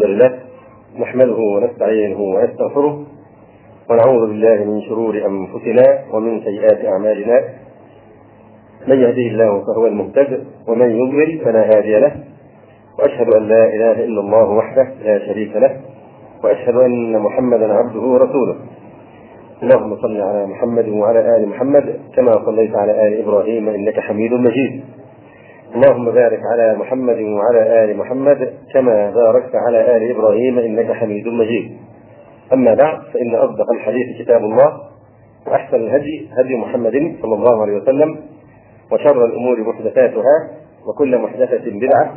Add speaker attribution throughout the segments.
Speaker 1: لله نحمده ونستعينه ونستغفره. ونعوذ بالله من شرور أنفسنا ومن سيئات أعمالنا. من يهده الله فهو المهتد ومن يضلل فلا هادي له. وأشهد أن لا إله إلا الله وحده لا شريك له. وأشهد أن محمدا عبده ورسوله. اللهم صل على محمد وعلى آل محمد كما صليت على آل إبراهيم إنك حميد مجيد. اللهم بارك على محمد وعلى آل محمد كما باركت على آل إبراهيم إنك حميد مجيد. أما بعد فإن أصدق الحديث كتاب الله وأحسن الهدي هدي محمد صلى الله عليه وسلم وشر الأمور محدثاتها وكل محدثة بدعة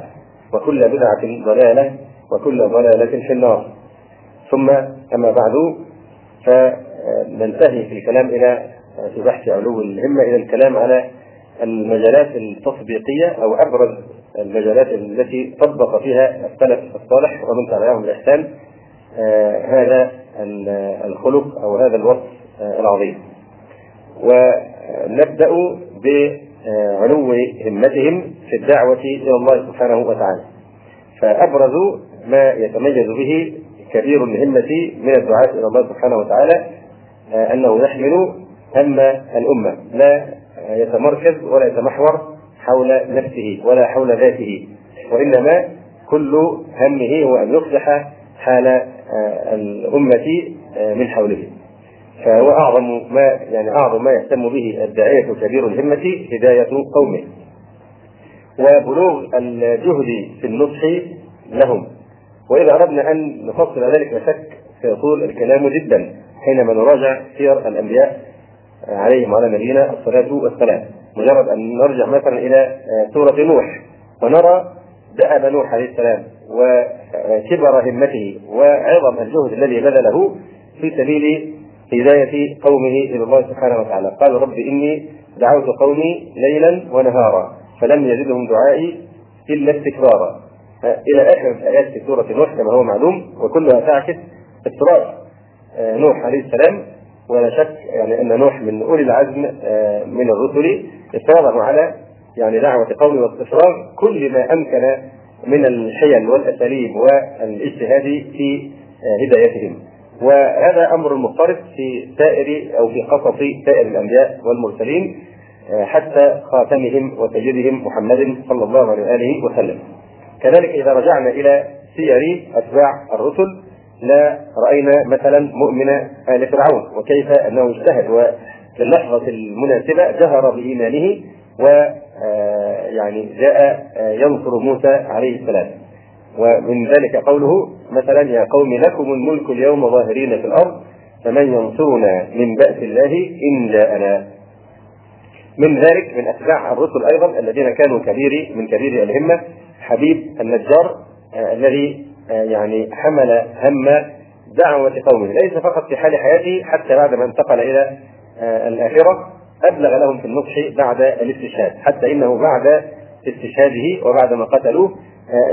Speaker 1: وكل بدعة ضلالة وكل ضلالة في النار. ثم أما بعد فننتهي في الكلام إلى في بحث علو الهمة إلى الكلام على المجالات التطبيقية أو أبرز المجالات التي طبق فيها السلف الصالح ومن تبعهم بإحسان آه هذا الخلق أو هذا الوصف آه العظيم. ونبدأ بعلو همتهم في الدعوة إلى الله سبحانه وتعالى. فأبرز ما يتميز به كبير الهمة من الدعاة إلى الله سبحانه وتعالى آه أنه يحمل هم الأمة لا يتمركز ولا يتمحور حول نفسه ولا حول ذاته وإنما كل همه هو أن يصلح حال الأمة من حوله. فهو أعظم ما يعني أعظم ما يهتم به الداعية كبير الهمة هداية قومه. وبلوغ الجهد في النصح لهم. وإذا أردنا أن نفصل ذلك شك سيطول الكلام جدا حينما نراجع سير الأنبياء عليهم وعلى نبينا الصلاة والسلام. مجرد أن نرجع مثلا إلى سورة نوح. ونرى دأب نوح عليه السلام وكبر همته وعظم الجهد الذي بذله في سبيل هداية قومه إلى الله سبحانه وتعالى. قال رب إني دعوت قومي ليلا ونهارا فلم يزدهم دعائي إلا استكبارا. إلى آخر الآيات في سورة نوح كما هو معلوم وكلها تعكس إصرار نوح عليه السلام ولا شك يعني أن نوح من أولي العزم من الرسل اصراره على يعني دعوة قومه واستفراغ كل ما أمكن من الحيل والأساليب والاجتهاد في هدايتهم وهذا أمر مضطرد في سائر أو في قصص سائر الأنبياء والمرسلين حتى خاتمهم وسيدهم محمد صلى الله عليه وآله وسلم. كذلك إذا رجعنا إلى سير أتباع الرسل لا رأينا مثلا مؤمن آل فرعون وكيف أنه اجتهد وفي اللحظه المناسبة جهر بإيمانه و يعني جاء ينصر موسى عليه السلام. ومن ذلك قوله مثلا يا قوم لكم الملك اليوم ظاهرين في الأرض فمن ينصرنا من بأس الله ان جاءنا من ذلك من أتباع الرسل أيضا الذين كانوا كبير من كبير الهمة حبيب النجار الذي يعني حمل هم دعوة قومه. ليس فقط في حال حياته حتى بعد ما انتقل إلى الآخرة أبلغ لهم في النصح بعد الاستشهاد. حتى إنه بعد استشهاده وبعد ما قتلوه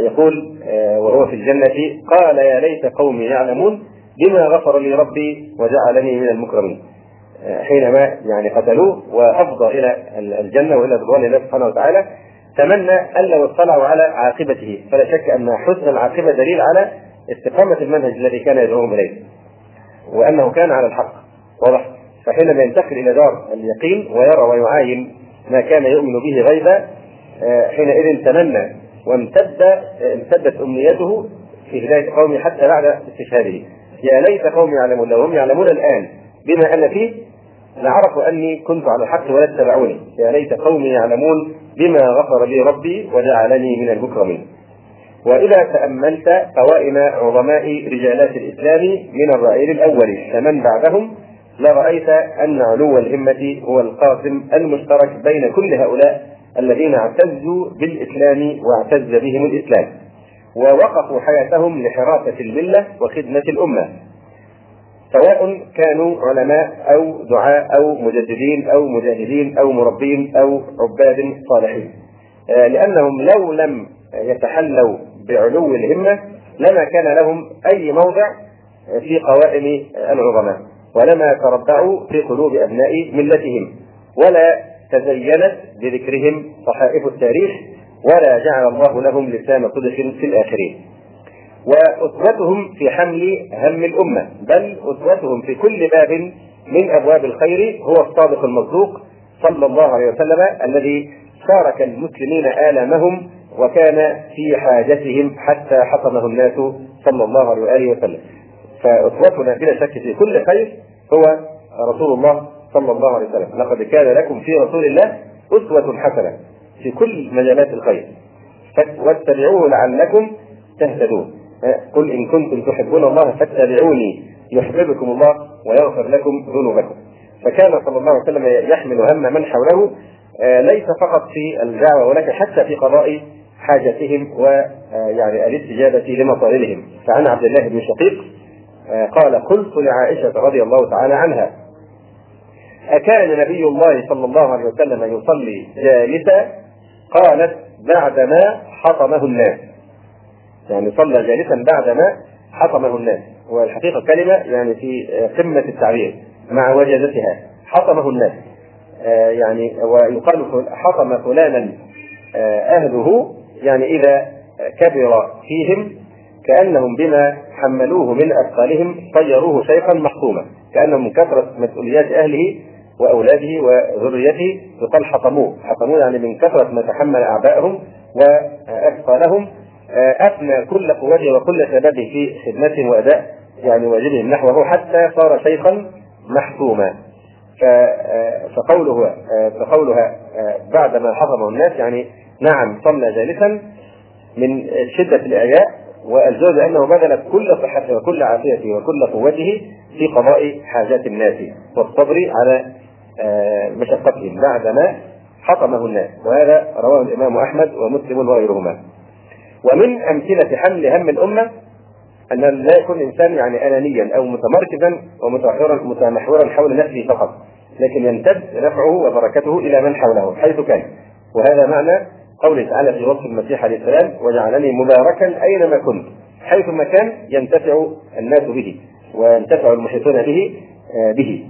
Speaker 1: يقول وهو في الجنة قال يا ليت قومي يعلمون بما غفر لي ربي وجعلني من المكرمين. حينما يعني قتلوه وأفضى إلى الجنة وإلى رضوان الله سبحانه وتعالى تمنى أن لو اطلعوا على عاقبته. فلا شك أن حسن العاقبة دليل على استقامة المنهج الذي كان يدعوهم إليه وأنه كان على الحق. واضح؟ فحينما ينتقل إلى دار اليقين ويرى ويعاين ما كان يؤمن به غيبا حينئذ تمنى وامتد امتدت أمنيته في هداية قومه حتى بعد استشهاده. يا ليت قومي يعلمون لو هم يعلمون الآن بما أنا فيه لعرفوا أني كنت على الحق ولا اتبعوني يا ليت قومي يعلمون بما غفر لي ربي وجعلني من المكرمين. وإذا تأملت قوائم عظماء رجالات الإسلام من الرائل الأول فمن بعدهم؟ لرأيت أن علو الهمة هو القاسم المشترك بين كل هؤلاء الذين اعتزوا بالإسلام واعتز بهم الإسلام ووقفوا حياتهم لحراسة الملة وخدمة الأمة. سواء كانوا علماء أو دعاء أو مجددين أو مجاهدين أو مربين أو عباد صالحين. لأنهم لو لم يتحلوا بعلو الهمة لما كان لهم أي موضع في قوائم العظماء ولما تربعوا في قلوب أبناء ملتهم ولا تزينت بذكرهم صحائف التاريخ ولا جعل الله لهم لسان صدق في الآخرين. وأسوتهم في حمل هم الأمة بل أسوتهم في كل باب من أبواب الخير هو الصادق المصدوق صلى الله عليه وسلم الذي شارك المسلمين آلامهم وكان في حاجتهم حتى حطمه الناس صلى الله عليه وآله وسلم. فأسوتنا بلا شك في كل خير هو رسول الله صلى الله عليه وسلم. لقد كان لكم في رسول الله أسوة حسنة في كل مجالات الخير. واتبعوه لعلكم تهتدون. قل إن كنتم تحبون الله فاتبعوني يحببكم الله ويغفر لكم ذنوبكم. فكان صلى الله عليه وسلم يحمل هم من حوله آه، ليس فقط في الدعوة ولكن حتى في قضاء حاجتهم ويعني الاستجابة لمطالبهم فعن عبد الله بن شقيق آه، قال قلت لعائشة رضي الله تعالى عنها أكان نبي الله صلى الله عليه وسلم يصلي جالسا؟ قالت بعدما حطمه الناس. يعني صلى جالسا بعدما حطمه الناس. والحقيقة كلمة يعني في قمة التعبير مع وجازتها حطمه الناس. آه، يعني ويقال حطم فلانا آه، أهله يعني إذا كبر فيهم كأنهم بما حملوه من أثقالهم طيروه شيخا محطوما كأنهم من كثرة مسؤوليات أهله وأولاده وذريته. يقال حطموه. حطموه يعني من كثرة ما تحمل أعبائهم وأثقالهم. آه، أفنى كل قوته وكل شبابه في خدمتهم وأداء يعني واجبهم نحوه حتى صار شيخا محكوما آه، فقوله آه، فقولها بعدما حفظه الناس يعني نعم صلى جالسا من شدة الإعياء والزوج أنه بذل كل صحته وكل عافيته وكل قوته في قضاء حاجات الناس والصبر على مشقتهم بعدما حطمه الناس. وهذا رواه الإمام أحمد ومسلم وغيرهما. ومن أمثلة حمل هم الأمة ان لا يكون الإنسان يعني انانيا أو متمركزا ومتمحورا متمحورا حول نفسه فقط لكن يمتد نفعه وبركته إلى من حوله حيث كان. وهذا معنى قوله تعالى في وصف المسيح عليه السلام وجعلني مباركا أينما كنت. حيث ما كان ينتفع الناس به وينتفع المحيطون به آه، به.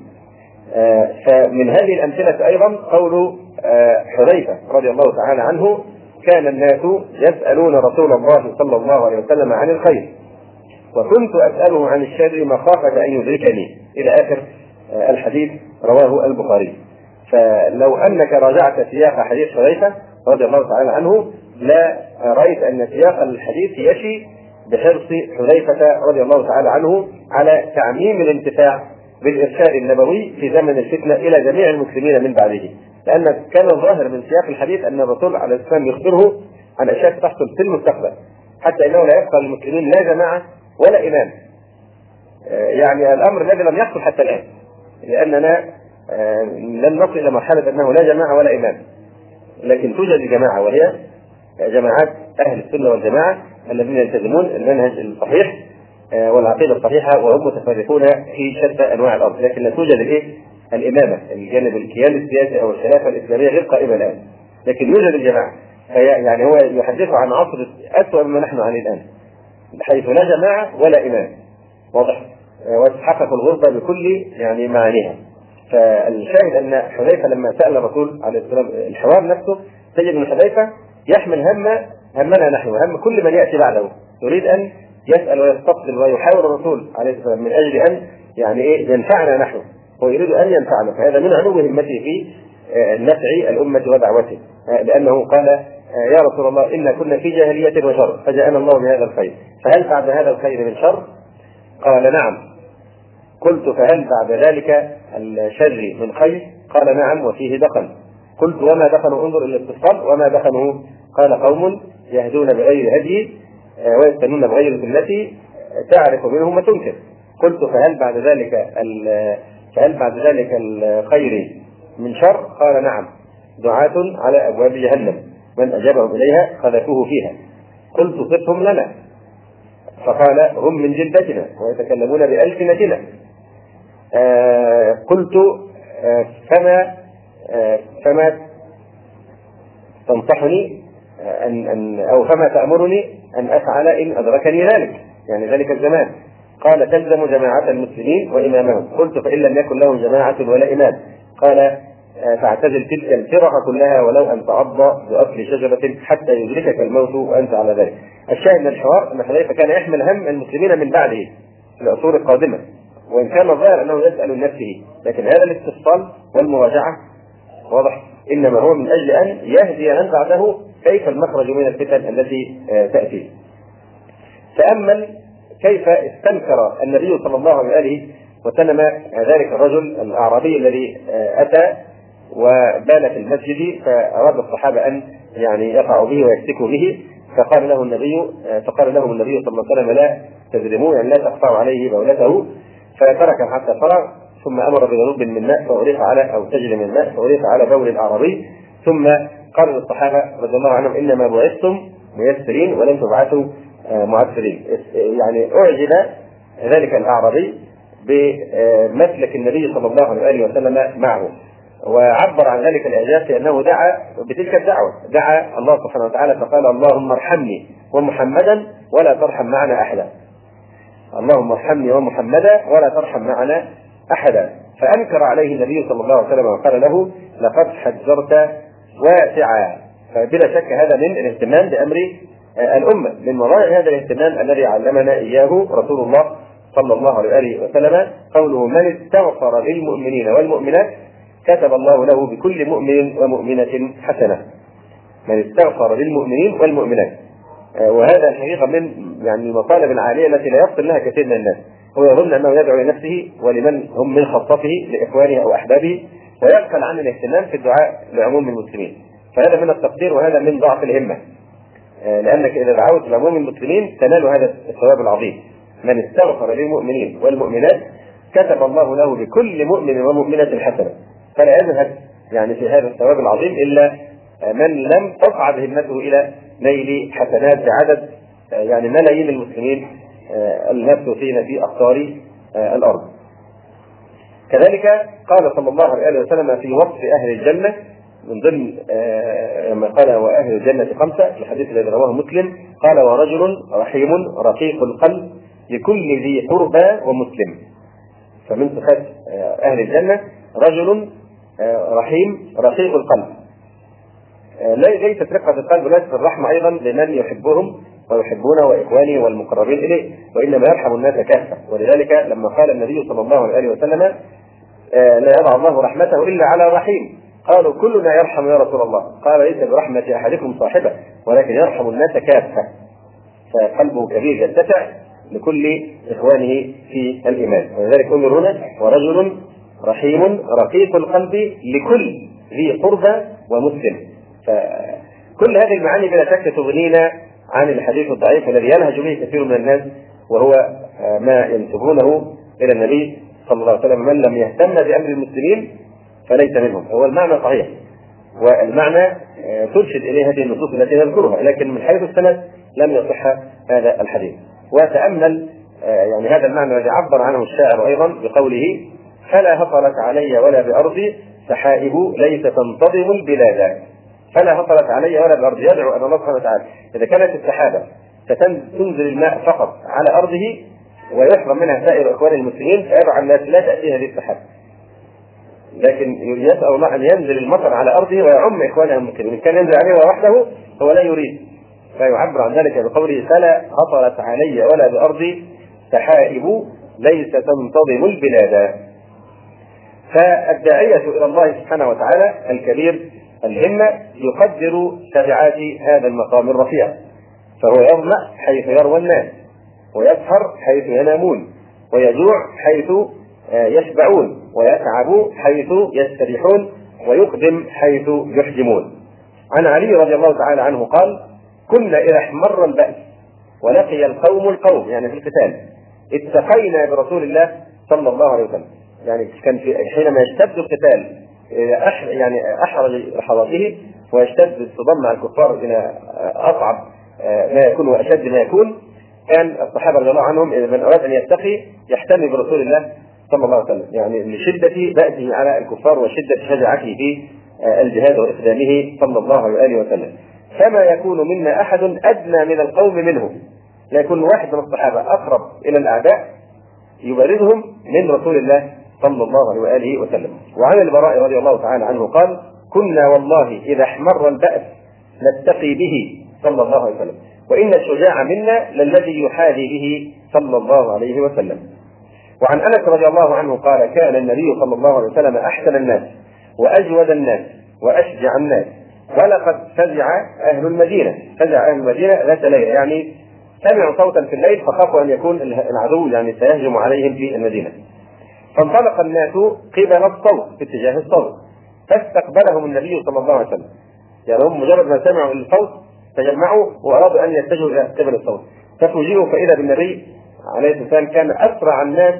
Speaker 1: آه، فمن هذه الأمثلة أيضا قول آه، حذيفة رضي الله تعالى عنه كان الناس يسألون رسول الله صلى الله عليه وسلم عن الخير. وكنت أسأله عن الشر مخافة أن يدركني. إلى آخر آه، الحديث رواه البخاري. فلو أنك راجعت سياق حديث حذيفة رضي الله تعالى عنه لا رأيت أن سياق الحديث يشي بحرص حذيفة رضي الله تعالى عنه على تعميم الانتفاع بالإرشاد النبوي في زمن الفتنة إلى جميع المسلمين من بعده. لأن كان الظاهر من سياق الحديث أن الرسول عليه السلام يخبره عن أشياء تحصل في المستقبل حتى أنه لا يبقى للمسلمين لا جماعة ولا إمام. آه، يعني الأمر الذي لم يحصل حتى الآن لأننا آه، لن نصل إلى مرحلة أنه لا جماعة ولا إمام. لكن توجد جماعة وهي جماعات أهل السنة والجماعة الذين يلتزمون المنهج الصحيح آه، والعقيدة الصحيحة وهم متفرقون في شتى أنواع الأرض. لكن لا توجد الإيه؟ الإمامة الجانب الكيان السياسي أو الخلافة الإسلامية غير قائمة الآن. لكن يوجد الجماعة. يعني هو يحدث عن عصر اسوء مما نحن عليه الآن. حيث لا جماعة ولا إمام. واضح؟ وتحقق الغربة بكل يعني معانيها. فالشاهد أن حذيفة لما سأل الرسول عليه السلام الحوار نفسه تجد أن حذيفة يحمل هم همنا نحن وهم كل من يأتي بعده. يريد أن يسأل ويستفضل ويحاور الرسول عليه السلام من أجل أن يعني إيه ينفعنا نحن. هو يريد أن ينفعنا فهذا من علو همته في آه، نفع الأمة ودعوته. آه، لأنه قال آه، يا رسول الله إنا كنا في جاهلية وشر فجاءنا الله بهذا الخير. فهل بعد هذا الخير من شر؟ قال نعم. قلت فهل بعد ذلك الشر من خير؟ قال نعم وفيه دخن قلت وما دخنوا انظر إلى الاتصال وما دخنوا قال قوم يهدون بغير هدي ويستنون بغير سنتي تعرف منهم وتنكر. قلت فهل بعد ذلك فهل بعد ذلك الخير من شر؟ قال نعم. دعاة على أبواب جهنم. من أجابهم إليها قذفوه فيها. قلت صفهم لنا. فقال هم من جلدتنا ويتكلمون بألسنتنا. آه قلت آه فما آه فما تنصحني آه، أن أن أو فما تأمرني أن أفعل إن أدركني ذلك؟ يعني ذلك الزمان. قال تلزم جماعة المسلمين وإمامهم. قلت فإن لم يكن لهم جماعة ولا إمام. قال فاعتزل تلك الفرق كلها ولو أن تعض بأصل شجرة حتى يدركك الموت وأنت على ذلك. الشاهد من الحوار أن حذيفة كان يحمل هم المسلمين من بعده في العصور القادمة. وإن كان الظاهر أنه يسأل نفسه لكن هذا الاستفصال والمراجعه واضح. إنما هو من أجل أن يهدي من بعده كيف المخرج من الفتن التي آه، تأتي. كيف استنكر النبي صلى الله عليه وسلم ذلك الرجل الأعرابي الذي آه، أتى وبال في المسجد فأراد الصحابة أن يعني يقعوا به ويشتكوا به. فقال له النبي آه، فقال لهم النبي صلى الله عليه وسلم لا تجرموه يعني لا تقطعوا عليه بولته فترك حتى فرغ ثم أمر بذنوب من ماء فأريق على أو تجري من ماء فأريق على بول الأعرابي. ثم قال للصحابة رضي الله عنهم إنما بعثتم ميسرين ولم تبعثوا معسرين يعني أعجب ذلك الأعرابي بمسلك النبي صلى الله عليه وسلم معه وعبر عن ذلك الإعجاب في انه دعا بتلك الدعوة دعا الله سبحانه وتعالى فقال اللهم ارحمني ومحمدا ولا ترحم معنا أحدا. اللهم ارحمني ومحمدا ولا ترحم معنا أحدا. فأنكر عليه النبي صلى الله عليه وسلم وقال له لقد حجرت واسعا. فبلا شك هذا من الاهتمام بأمر الأمة من مظاهر هذا الاهتمام الذي علمنا إياه رسول الله صلى الله عليه وسلم. قوله من استغفر للمؤمنين والمؤمنات كتب الله له بكل مؤمن ومؤمنة حسنة. من استغفر للمؤمنين والمؤمنات. آه، وهذا الحقيقة من يعني المطالب العالية التي لا يفصل لها كثير من الناس. هو يظن أنه يدعو لنفسه ولمن هم من خطته لإخوانه أو أحبابه ويغفل عن الاهتمام في الدعاء لعموم المسلمين. فهذا من التقدير وهذا من ضعف الهمة. لأنك إذا دعوت لعموم المسلمين تنال هذا الثواب العظيم من استغفر للمؤمنين والمؤمنات كتب الله له بكل مؤمن ومؤمنة حسنة فلا يذهب يعني في هذا الثواب العظيم إلا من لم تصعد همته إلى نيل حسنات بعدد يعني ملايين المسلمين آه، المبثوثين في أقطار آه، الأرض. كذلك قال صلى الله عليه وسلم في وصف أهل الجنة من ضمن لما آه، قال واهل الجنة خمسة في الحديث الذي رواه مسلم قال ورجل رحيم رقيق القلب لكل ذي قربى ومسلم. فمن صفات أهل الجنة رجل آه، رحيم رقيق القلب. آه، ليست رقة القلب ليست الرحمة أيضا لمن يحبهم ويحبونه وإخوانه والمقربين إليه وإنما يرحم الناس كافة. ولذلك لما قال النبي صلى الله عليه وسلم آه، لا يضع الله رحمته إلا على رحيم. قالوا كلنا يرحم يا رسول الله. قال ليس برحمة أحدكم صاحبه ولكن يرحم الناس كافة. فقلبه كبير يتسع لكل إخوانه في الإيمان. ولذلك أمر هنا ورجل رحيم رقيق القلب لكل ذي قربى ومسلم. فكل هذه المعاني بلا شك تغنينا عن الحديث الضعيف الذي يلهج به كثير من الناس وهو آه، ما ينسبونه إلى النبي صلى الله عليه وسلم. من لم يهتم بأمر المسلمين فليس منهم. هو المعنى صحيح. والمعنى آه، ترشد إليه هذه النصوص التي نذكرها لكن من حيث السند لم يصح هذا الحديث. وتأمل آه، يعني هذا المعنى الذي عبر عنه الشاعر أيضا بقوله فلا هطلت علي ولا بأرضي سحائب ليس تنتظم البلاد فلا هطلت علي ولا بأرضي. يدعو أن الله سبحانه وتعالى إذا كانت السحابة ستنزل الماء فقط على أرضه ويحرم منها سائر إخوان المسلمين فيدعو الناس لا تأتي هذه السحابة. لكن يسأل الله أن ينزل المطر على أرضه ويعم إخوانه المسلمين. كان ينزل عليه وحده هو لا يريد. فيعبر عن ذلك بقوله فلا هطلت علي ولا بأرضي سحائب ليس تنتظم البلاد. فالداعية إلى الله سبحانه وتعالى الكبير الهمة يقدر تبعات هذا المقام الرفيع. فهو يظمأ حيث يروى الناس ويسهر حيث ينامون ويجوع حيث آه، يشبعون. ويتعب حيث يستريحون ويقدم حيث يحجمون. عن علي رضي الله تعالى عنه قال كنا إذا احمر البأس ولقي القوم القوم. يعني في القتال. اتقينا برسول الله صلى الله عليه وسلم. يعني كان في حينما يشتد القتال يعني احرج لحظاته ويشتد الصدام مع الكفار إلى أصعب ما يكون وأشد ما يكون كان الصحابة رضي الله عنهم إذا من أراد أن يتقي يحتمي برسول الله صلى الله عليه وسلم. يعني لشده بأسه على الكفار وشدة شجاعته في الجهاد وإقدامه صلى الله عليه وسلم. فما يكون منا أحد أدنى من القوم منه لا يكون واحد من الصحابة أقرب إلى الأعداء يبارزهم من رسول الله صلى الله عليه وآله وسلم. وعن البراء رضي الله تعالى عنه قال كنا والله إذا احمر البأس نتقي به صلى الله عليه وسلم. وإن الشجاع منا للذي يحاذي به صلى الله عليه وسلم. وعن أنس رضي الله عنه قال كان النبي صلى الله عليه وسلم أحسن الناس وأجود الناس وأشجع الناس. ولقد فزع أهل المدينة. فزع أهل المدينة ذات ليلة. يعني سمعوا صوتا في الليل فخافوا أن يكون العدو يعني سيهجم عليهم في المدينة. فانطلق الناس قبل الصوت في اتجاه الصوت. فاستقبلهم النبي صلى الله عليه وسلم. يعني هم مجرد ما سمعوا الصوت تجمعوا وأرادوا أن يتجهوا إلى قبل الصوت. ففوجئوا فإذا بالنبي عليه الصلاة والسلام كان أسرع الناس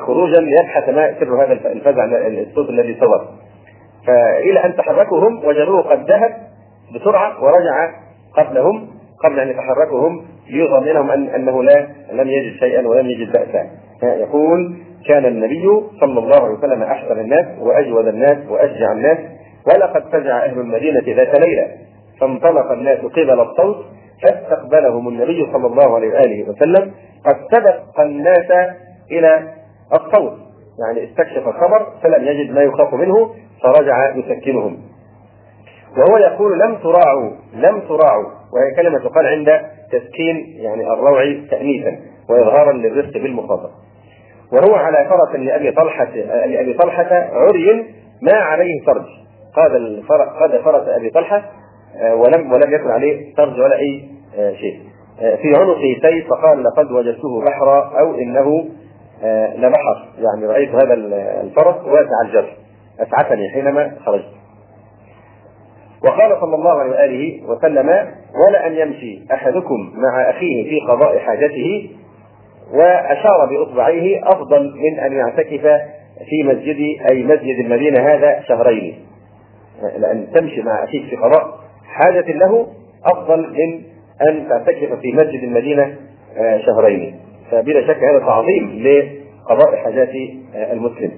Speaker 1: خروجا ليبحث ما سر هذا الفزع الصوت الذي صدر فإلى أن تحركوا هم وجدوه قد ذهب بسرعة ورجع قبلهم قبل أن يتحركوا هم أن أنه لا لم يجد شيئا ولم يجد باسا. يقول كان النبي صلى الله عليه وسلم أحسن الناس وأجود الناس وأشجع الناس ولقد فزع أهل المدينة ذات ليلة فانطلق الناس قبل الصوت فاستقبلهم النبي صلى الله عليه وآله وسلم قد سبق الناس إلى الصوت يعني استكشف الخبر فلم يجد ما يخاف منه فرجع يسكنهم. وهو يقول لم تراعوا لم تراعوا. وهي كلمة تقال عند تسكين يعني الروع تأنيثا وإظهارا للرفق بالمخاطب وهو على فرس لأبي طلحة لأبي طلحة عري ما عليه سرج قاد قاد فرس أبي طلحة آه، ولم ولم يكن عليه سرج ولا أي آه، شيء. آه، في عنقه سيف فقال لقد وجدته بحرا أو إنه لبحر يعني رأيت هذا الفرس واسع الجر أسعفني حينما خرجت. وقال صلى الله عليه وآله وسلم ولا أن يمشي أحدكم مع أخيه في قضاء حاجته. وأشار بإصبعيه أفضل من أن يعتكف في مسجد أي مسجد المدينة هذا شهرين. لأن تمشي مع أخيك في قضاء حاجة له أفضل من أن تعتكف في مسجد المدينة آه، شهرين. فبلا شك هذا تعظيم لقضاء حاجات المسلم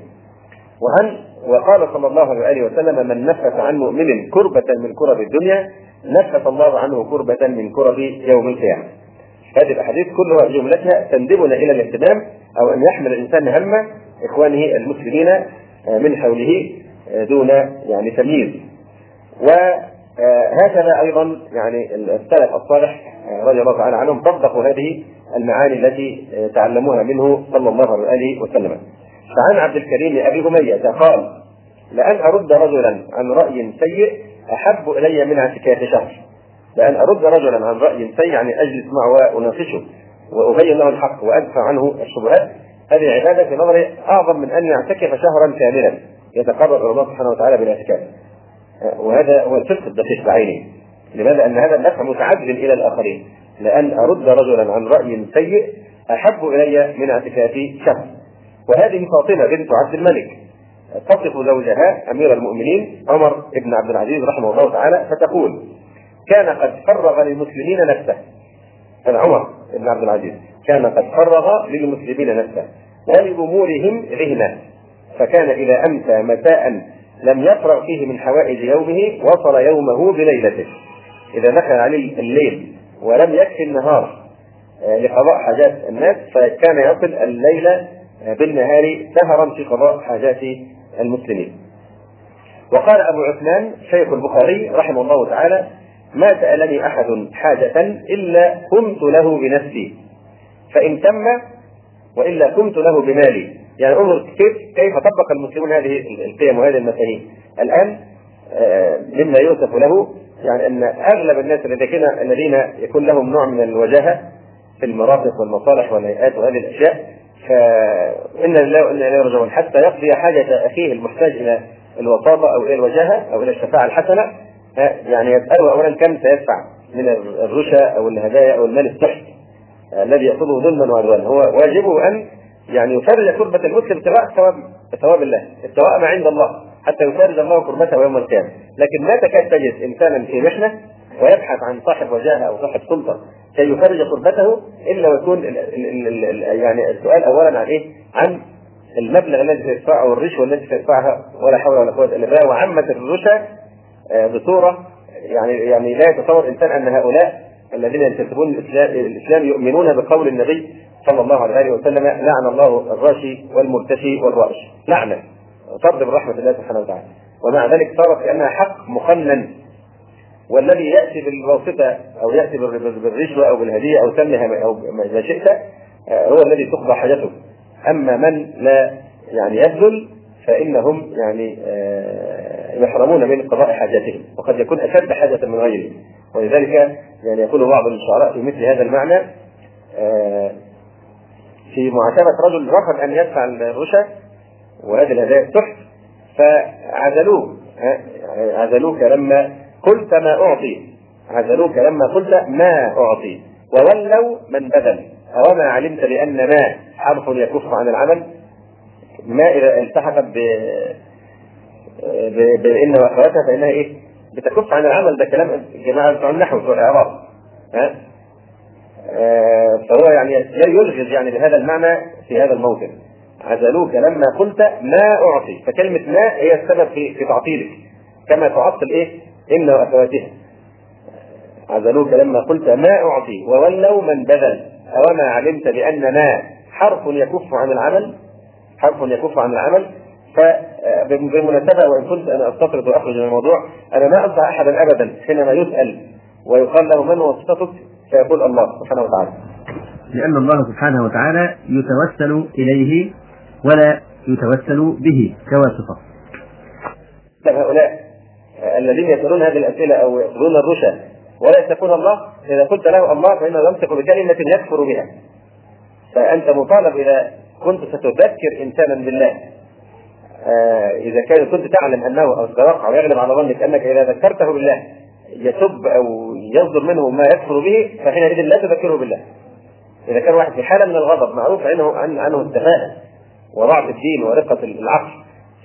Speaker 1: وهل وقال صلى الله عليه وسلم من نفس عن مؤمن كربة من كرب الدنيا نفس الله عنه كربة من كرب يوم القيامة. هذه الأحاديث كلها جملتها تندبنا إلى الاهتمام أو أن يحمل الإنسان هم إخوانه المسلمين من حوله دون يعني تمييز. وهكذا أيضا يعني السلف الصالح رضي الله تعالى عنهم طبقوا هذه المعاني التي تعلموها منه صلى الله عليه وسلم. فعن عبد الكريم أبي أمية قال لأن أرد رجلا عن رأي سيء أحب إلي من اعتكاف شهر لأن أرد رجلا عن رأي سيء يعني أجلس معه وأناقشه وأبين له الحق وأدفع عنه الشبهات. هذه عبادة في نظري أعظم من أن يعتكف شهرا كاملا. يتقرب إلى الله سبحانه وتعالى بالاعتكاف. وهذا هو الفقه الدقيق بعينه لماذا؟ ان هذا النفع متعدد إلى الآخرين. لأن أرد رجلا عن رأي سيء أحب إلي من اعتكاف شهر وهذه فاطمة بنت عبد الملك. تصف زوجها أمير المؤمنين عمر بن عبد العزيز رحمه الله تعالى فتقول كان قد فرغ للمسلمين نفسه. عمر بن عبد العزيز كان قد فرغ للمسلمين نفسه. ولأمورهم ذهنا فكان إذا أمسى مساء لم يفرغ فيه من حوائج يومه وصل يومه بليلته إذا دخل عليه الليل ولم يكفي النهار آه، لقضاء حاجات الناس فكان يصل الليل آه، بالنهار سهرا في قضاء حاجات المسلمين. وقال أبو عثمان شيخ البخاري رحمه الله تعالى: ما سألني أحد حاجة إلا قمت له بنفسي فإن تم وإلا قمت له بمالي يعني انظر كيف كيف طبق المسلمون هذه القيم وهذه المفاهيم. الآن آه، مما يوصف له يعني أن أغلب الناس الذين الذين يكون لهم نوع من الوجاهة في المرافق والمصالح والهيئات وهذه الأشياء فإن لله وإنا إليه راجعون حتى يقضي حاجة أخيه المحتاج إلى الوساطه أو إلى الوجاهة أو إلى الشفاعة الحسنة يعني يساله اولا كم سيدفع من الرشا أو الهدايا أو المال السحت الذي ياخذه ظلما وعدوانا. هو واجبه أن يعني يفرج كربة المسلم ابتغاء ثواب ثواب الله، الثواب ما عند الله، حتى يفرج الله كربته يوم القيامة، لكن ما تكاد تجد إنسانا في محنة ويبحث عن صاحب وجاهة أو صاحب سلطة كي يفرج كربته إلا ويكون يعني السؤال اولا عن إيه؟ عن المبلغ الذي سيدفعه أو الرشوة التي سيدفعها ولا حول ولا قوة إلا بالله. وعمت الرشا آه، بصورة يعني يعني لا يتصور انسان أن هؤلاء الذين ينتسبون الاسلام يؤمنون بقول النبي صلى الله عليه وسلم لعن الله الراشي والمرتشي والرائش. لعنه طرد من رحمه الله سبحانه وتعالى. ومع ذلك صارت كانها حق مقنن والذي يأتي بالواسطة أو يأتي بالرشوة أو بالهدية أو سمها أو ما شئت آه، هو الذي تقضى حاجته. أما من لا يعني يبذل فإنهم يعني آه، يحرمون من قضاء حاجاتهم. وقد يكون أشد حاجة من غيره. ولذلك يعني يقول بعض الشعراء في مثل هذا المعنى آه، في معاتبه رجل رفض أن يدفع الرشا وهذه الهدايا التحف فعزلوه عزلوك لما قلت ما أعطي عزلوك لما قلت ما أعطي وولوا من بذل أوما علمت بأن ما حرف يكف عن العمل ما إذا التحقت ب بإن وأخواتها فإنها إيه؟ بتكف عن العمل ده كلام جماعة بتوع النحو بتوع الإعراب ها؟ آه فهو يعني يلغز يعني بهذا المعنى في هذا الموطن. عزلوك لما قلت ما أعطي فكلمة ما هي السبب في في تعطيلك. كما تعطل إيه؟ إن وأخواتها عزلوك لما قلت ما أعطي وولوا من بذل. أوما علمت بأن ما حرف يكف عن العمل؟ حرف يكف عن العمل. فبالمناسبة وإن كنت أنا أستطرد وأخرج من الموضوع أنا ما أنصح أحدا أبدا حينما يسأل ويقال له من واسطتك؟ فيقول الله سبحانه وتعالى.
Speaker 2: لأن الله سبحانه وتعالى يتوسل إليه ولا يتوسل به كواسطة
Speaker 1: هؤلاء الذين يسألون هذه الأسئلة أو يأخذون الرشا ولا يتقون الله إذا قلت له الله فإنه يمسك بكلمة يكفر بها. فأنت مطالب إذا كنت ستذكر إنسانا بالله. آه إذا كان كنت تعلم أنه أو تتوقع ويغلب على ظنك أنك إذا ذكرته بالله يسب أو يصدر منه ما يكفر به فحينئذ لا تذكره بالله. إذا كان واحد في حالة من الغضب معروف عنه عنه التفاهة وضعف الدين ورقة العقل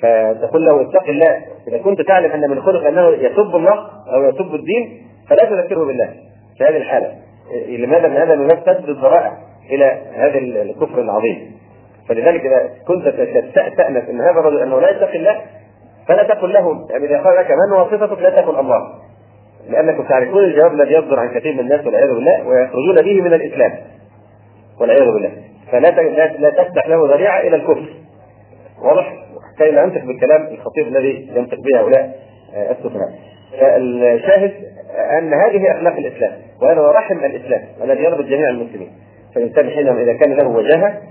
Speaker 1: فتقول له اتق الله. إذا كنت تعلم أن من خلق أنه يسب الله أو يسب الدين فلا تذكره بالله. في هذه الحالة. لماذا؟ من هذا الناس تسد الذرائع إلى هذا الكفر العظيم؟ فلذلك إذا كنت تأنس أن هذا الرجل أنه لا يتقي الله فلا تقل له يعني إذا قال لك من وصفتك لا تقل الله. لأنكم تعرفون الجواب الذي يصدر عن كثير من الناس والعياذ بالله ويخرجون به من الإسلام. والعياذ بالله. فلا لا تفتح له ذريعة إلى الكفر. واضح؟ كي لا ينطق بالكلام الخطير الذي ينطق به هؤلاء آه، السفهاء. فالشاهد أن هذه أخلاق الإسلام وهذا هو رحم الإسلام الذي يربط جميع المسلمين. فالإنسان حينما إذا كان له وجاهة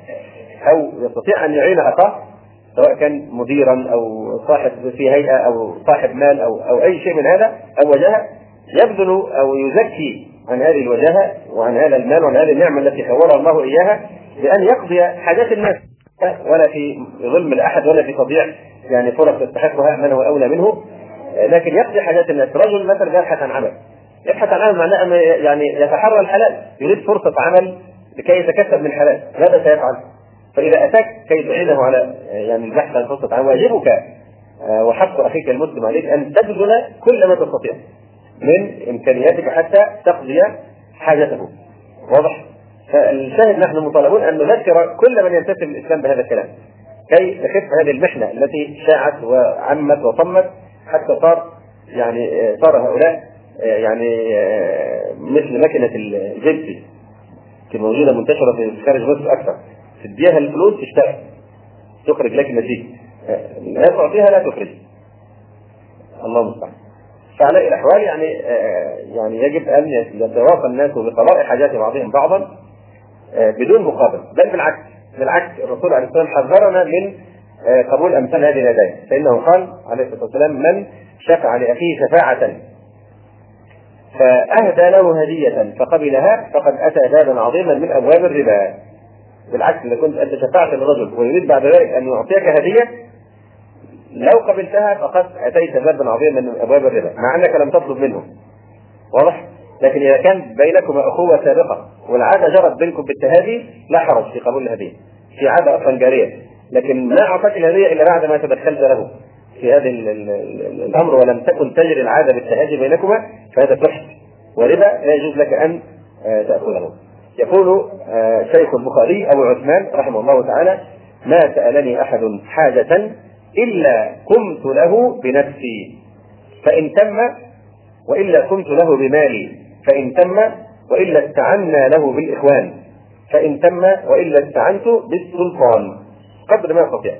Speaker 1: أو يستطيع أن يعين أخاه سواء كان مديرا أو صاحب في هيئة أو صاحب مال أو أو أي شيء من هذا أو وجاهة يبذل أو يزكي عن هذه الوجاهة وعن هذا المال وعن هذه النعمة التي خولها الله إياها بأن يقضي حاجات الناس ولا في ظلم لاحد ولا في تضييع يعني فرص يستحقها من هو أولى منه لكن يقضي حاجات الناس رجل مثلا يبحث عن عمل يبحث عن عمل معناه يعني يتحرى الحلال يريد فرصة عمل لكي يتكسب من الحلال ماذا سيفعل؟ فإذا أتاك كي تعينه على يعني البحث عن فرصة عمل واجبك آه، وحق أخيك المسلم عليك أن تبذل كل ما تستطيع من إمكانياتك حتى تقضي حاجته. واضح؟ فالشاهد نحن مطالبون أن نذكر كل من ينتسب للإسلام بهذا الكلام. كي نخف هذه المحنة التي شاعت وعمت وطمت حتى صار يعني صار هؤلاء يعني مثل مكنة الجبسي موجودة منتشرة في خارج مصر أكثر. تديها الفلوس تشتغل تخرج لك النتيجة لا تعطيها لا تخرج. الله المستعان. فعلى الأحوال يعني يعني يجب أن يتواصل الناس بقضاء حاجات بعضهم بعضا بدون مقابل. بل بالعكس بالعكس الرسول عليه الصلاة والسلام حذرنا من آه، قبول أمثال هذه الهدايا فإنه قال عليه الصلاة والسلام من شفع لأخيه شفاعة فأهدى له هدية فقبلها فقد أتى بابا عظيما من أبواب الربا. بالعكس إذا كنت أنت شفعت للرجل ويريد بعد ذلك أن يعطيك هدية لو قبلتها فقد أتيت بابا عظيما من أبواب الربا مع أنك لم تطلب منه. واضح؟ لكن إذا كان بينكما أخوة سابقة والعادة جرت بينكم بالتهادي لا حرج في قبول الهدية. في عادة أصلا جارية. لكن ما اعطاك الهدية إلا بعد ما تدخلت له. في هذا الأمر ولم تكن تجري العادة بالتهاجي بينكما فهذا فحش. وربا لا يجوز لك أن آه، تأخذه. يقول آه، شيخ البخاري أبو عثمان رحمه الله تعالى ما سألني أحد حاجة إلا قمت له بنفسي فإن تم وإلا قمت له بمالي فإن تم وإلا استعنا له بالإخوان فإن تم وإلا استعنت بالسلطان. قدر ما يستطيع.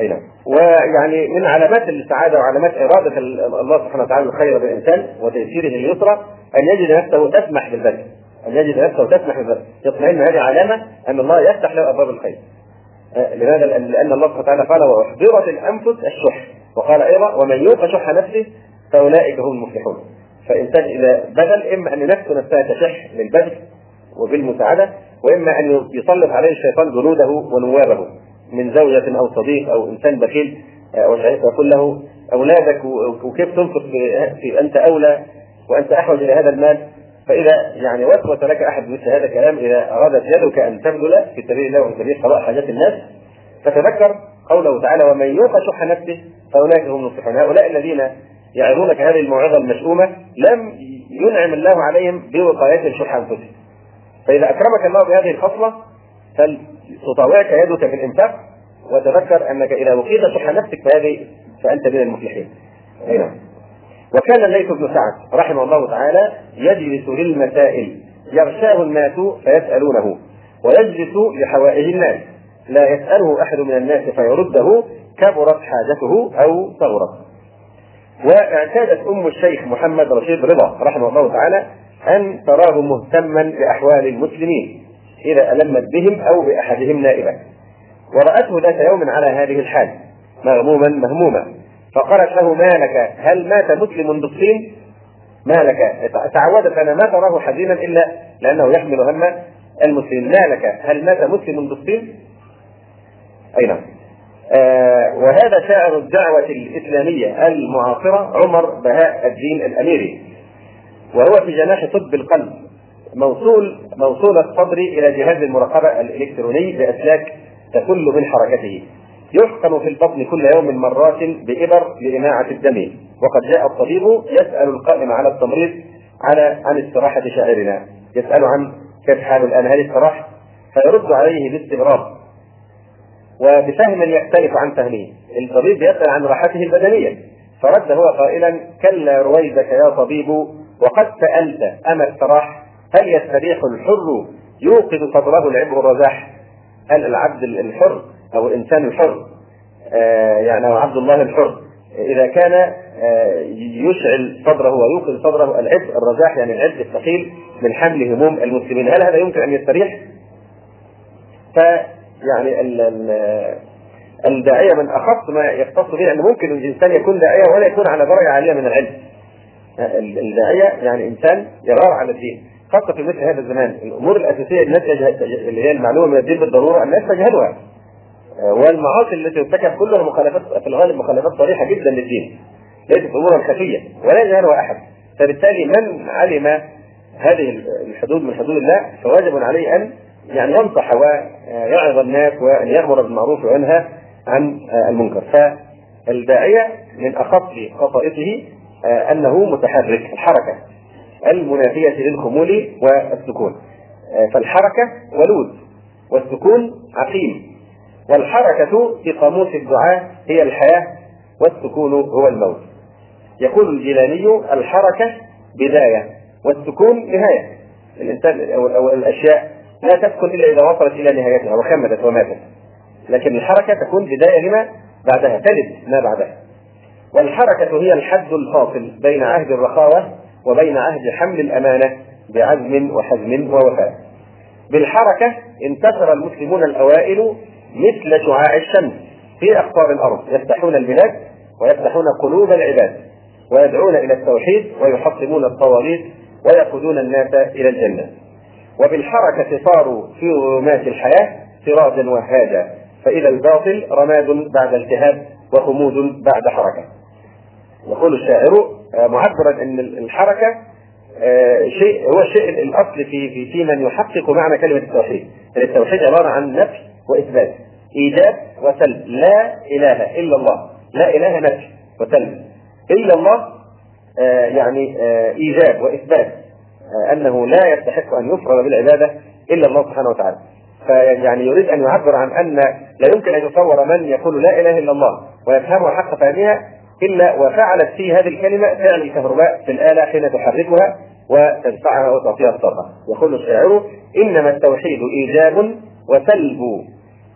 Speaker 1: أي نعم. ويعني من علامات السعاده وعلامات إرادة الله سبحانه وتعالى الخير بالإنسان وتيسيره اليسرى أن يجد نفسه تسمح بالبذل أن يجد نفسه تسمح بالبذل يطمئن هذه علامة أن الله يفتح له أبواب الخير. لماذا؟ لأن الله سبحانه وتعالى قال وأحضرت الأنفس الشح وقال أيضا ومن يوق شح نفسه فأولئك هم المفلحون فانسان اذا بذل إما أن نفسه نفسها تشح بالبذل وبالمساعدة وإما أن يسلط عليه الشيطان جنوده ونوابه من زوجة أو صديق أو إنسان بخيل آه، وشعير يقول له أولادك وكيف تنفق في أنت أولى وأنت أحوج إلى هذا المال فإذا يعني وسوس لك أحد مثل هذا الكلام إذا أرادت يدك أن تبذل في سبيل الله وفي سبيل قضاء حاجات الناس فتذكر قوله تعالى ومن يوق شح نفسه فأولئك هم المفلحون هؤلاء الذين يعظونك هذه الموعظة المشؤومة لم ينعم الله عليهم بوقايتهم شح أنفسهم فإذا أكرمك الله بهذه الخصلة تطاوعك يدك في الإنفاق وتذكر أنك إذا وقيت شح نفسك فهذه فأنت من المفلحين. نعم. وكان الليث بن سعد رحمه الله تعالى يجلس للمسائل يغشاه الناس فيسألونه ويجلس لحوائج الناس لا يسأله أحد من الناس فيرده كبرت حاجته أو صغرت. واعتادت أم الشيخ محمد رشيد رضا رحمه الله تعالى أن تراه مهتما بأحوال المسلمين إذا ألمت بهم أو بأحدهم نائبا ورأته ذات يوم على هذه الحال مغموما مهموما فقالت له ما لك؟ هل مات مسلم بالصين ما لك. تعودت أنا ما تراه حزينا إلا لأنه يحمل هم المسلمين. ما لك. هل مات مسلم بالصين أي نعم. آه وهذا شاعر الدعوة الإسلامية المعاصرة عمر بهاء الدين الأميري. وهو في جناح طب القلب. موصول موصول الصدر إلى جهاز المراقبة الإلكتروني بأسلاك تكل من حركته. يحقن في البطن كل يوم مرات بإبر لإناعة الدم. وقد جاء الطبيب يسأل القائم على التمريض على عن استراحة شاعرنا يسأل عن كيف حاله الآن هل استراح؟ فيرد عليه باستغراب. وبفهم يختلف عن فهمه. الطبيب يسأل عن راحته البدنية. فرد هو قائلا كلا رويدك يا طبيب وقد سألت أما استراح؟ هل يستريح الحر يوقظ صدره العبء الرزاح؟ هل العبد الحر أو الإنسان الحر. آه يعني أو عبد الله الحر. إذا كان آه يشعل صدره ويوقظ صدره العبء الرزاح يعني العبء الثقيل من حمل هموم المسلمين. هل هذا يمكن أن يستريح؟ فيعني الداعية من أخص ما يختص به أن ممكن الإنسان يكون داعية ولا يكون على درجة عالية من العلم. الداعية يعني إنسان يغار على الدين. خاصة في مثل هذا الزمان الأمور الأساسية الناس اللي هي المعلومة من الدين بالضرورة الناس تجهلها والمعاصي التي ترتكب كلها مخالفات في الغالب مخالفات صريحة جدا للدين ليست أمورا خفية ولا يجهلها أحد. فبالتالي من علم هذه الحدود من حدود الله فواجب عليه أن يعني ينصح ويعظ الناس وأن يأمر بالمعروف وينهى عن المنكر. فالداعية من أخص خصائصه آه، أنه متحرك الحركة المنافية للخمول والسكون. آه، فالحركة ولود والسكون عقيم. والحركة في قاموس الدعاء هي الحياة والسكون هو الموت. يقول الجيلاني الحركة بداية والسكون نهاية. الإنسان أو الأشياء لا تسكن إلا إذا وصلت إلى نهايتها وخمدت وماتت. لكن الحركة تكون بداية لما بعدها تلد ما بعدها. والحركة هي الحد الفاصل بين عهد الرخاوة وبين عهد حمل الأمانة بعزم وحزم ووفاء. بالحركة انتصر المسلمون الأوائل مثل شعاع الشمس في أقطار الأرض يفتحون البلاد ويفتحون قلوب العباد ويدعون إلى التوحيد ويحطمون الطواغيت ويقودون الناس إلى الجنة. وبالحركة صاروا في ظلمات الحياة سراجا وهاجا فإذا الباطل رماد بعد التهاب وخمود بعد حركة. يقول الشاعر معبرا أن الحركة آه، شيء هو الشيء الأصل في في من يحقق معنى كلمة التوحيد، التوحيد عبارة عن نفي وإثبات، إيجاب وسلب، لا إله إلا الله، لا إله نفي وسلب، إلا الله آه، يعني إيجاب وإثبات. أنه لا يستحق أن يفرض بالعبادة إلا الله سبحانه وتعالى. فيعني يريد أن يعبر عن أن لا يمكن أن يتصور من يقول لا إله إلا الله ويفهمها حق فهمها إلا وفعلت في هذه الكلمة فعل الكهرباء في الآلة حين تحركها وتدفعها وتعطيها الطاقة. يقول الشاعر إنما التوحيد إيجاب وسلب.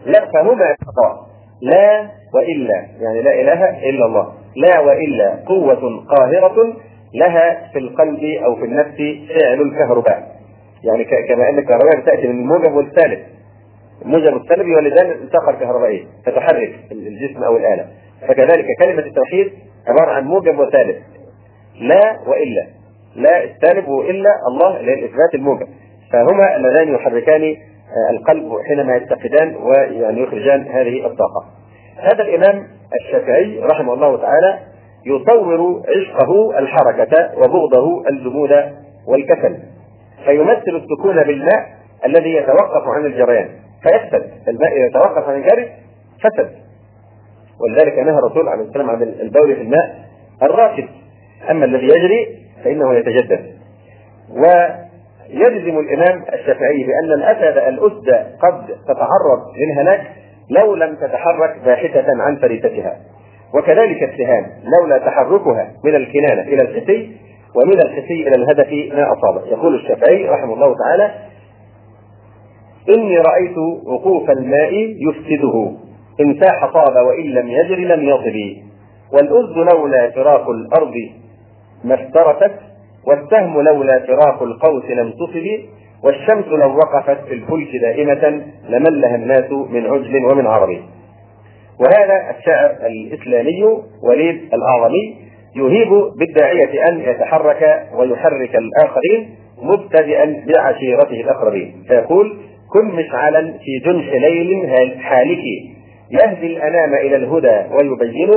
Speaker 1: لا فهما خطأ لا وإلا يعني لا إله إلا الله. لا وإلا قوة قاهرة لها في القلب أو في النفس فعل الكهرباء. يعني كما أن الكهرباء تأتي من الموجب والسالب. الموجب والسالب يولدان طاقة كهربائية تتحرك الجسم أو الآلة. فكذلك كلمة التوحيد عبارة عن موجب وسالب. لا وإلا. لا السالب وإلا الله للإثبات الموجب. فهما اللذان يحركان القلب حينما يتقدان ويعني يخرجان هذه الطاقة. هذا الإمام الشافعي رحمه الله تعالى يصور عشقه الحركة وبغضه الجمود والكسل فيمثل السكون بالماء الذي يتوقف عن الجريان فيفسد الماء إذا توقف عن الجري فسد. ولذلك نهى الرسول عليه السلام عن البول في الماء الراكد أما الذي يجري فإنه يتجدد. ويجزم الإمام الشافعي بأن الأسد الأسد قد تتعرض للهلاك لو لم تتحرك باحثة عن فريستها. وكذلك السهام لولا تحركها من الكنانة إلى الحسي ومن الحسي إلى الهدف ما أصابه يقول الشافعي رحمه الله تعالى إني رأيت وقوف الماء يفسده. إن ساح طاب وإن لم يجر لم يطب والأز لولا فراق الأرض ما افترست والسهم لولا فراق القوس لم تصب والشمس لو وقفت في الفلك دائمة لملها الناس من عجل ومن عربي. وهذا الشاعر الإسلامي وليد الأعظمي يهيب بالداعية أن يتحرك ويحرك الآخرين مبتدئا بعشيرته الأقربين. فيقول كن مشعلا في جنح ليل حالك يهدي الأنام إلى الهدى ويبين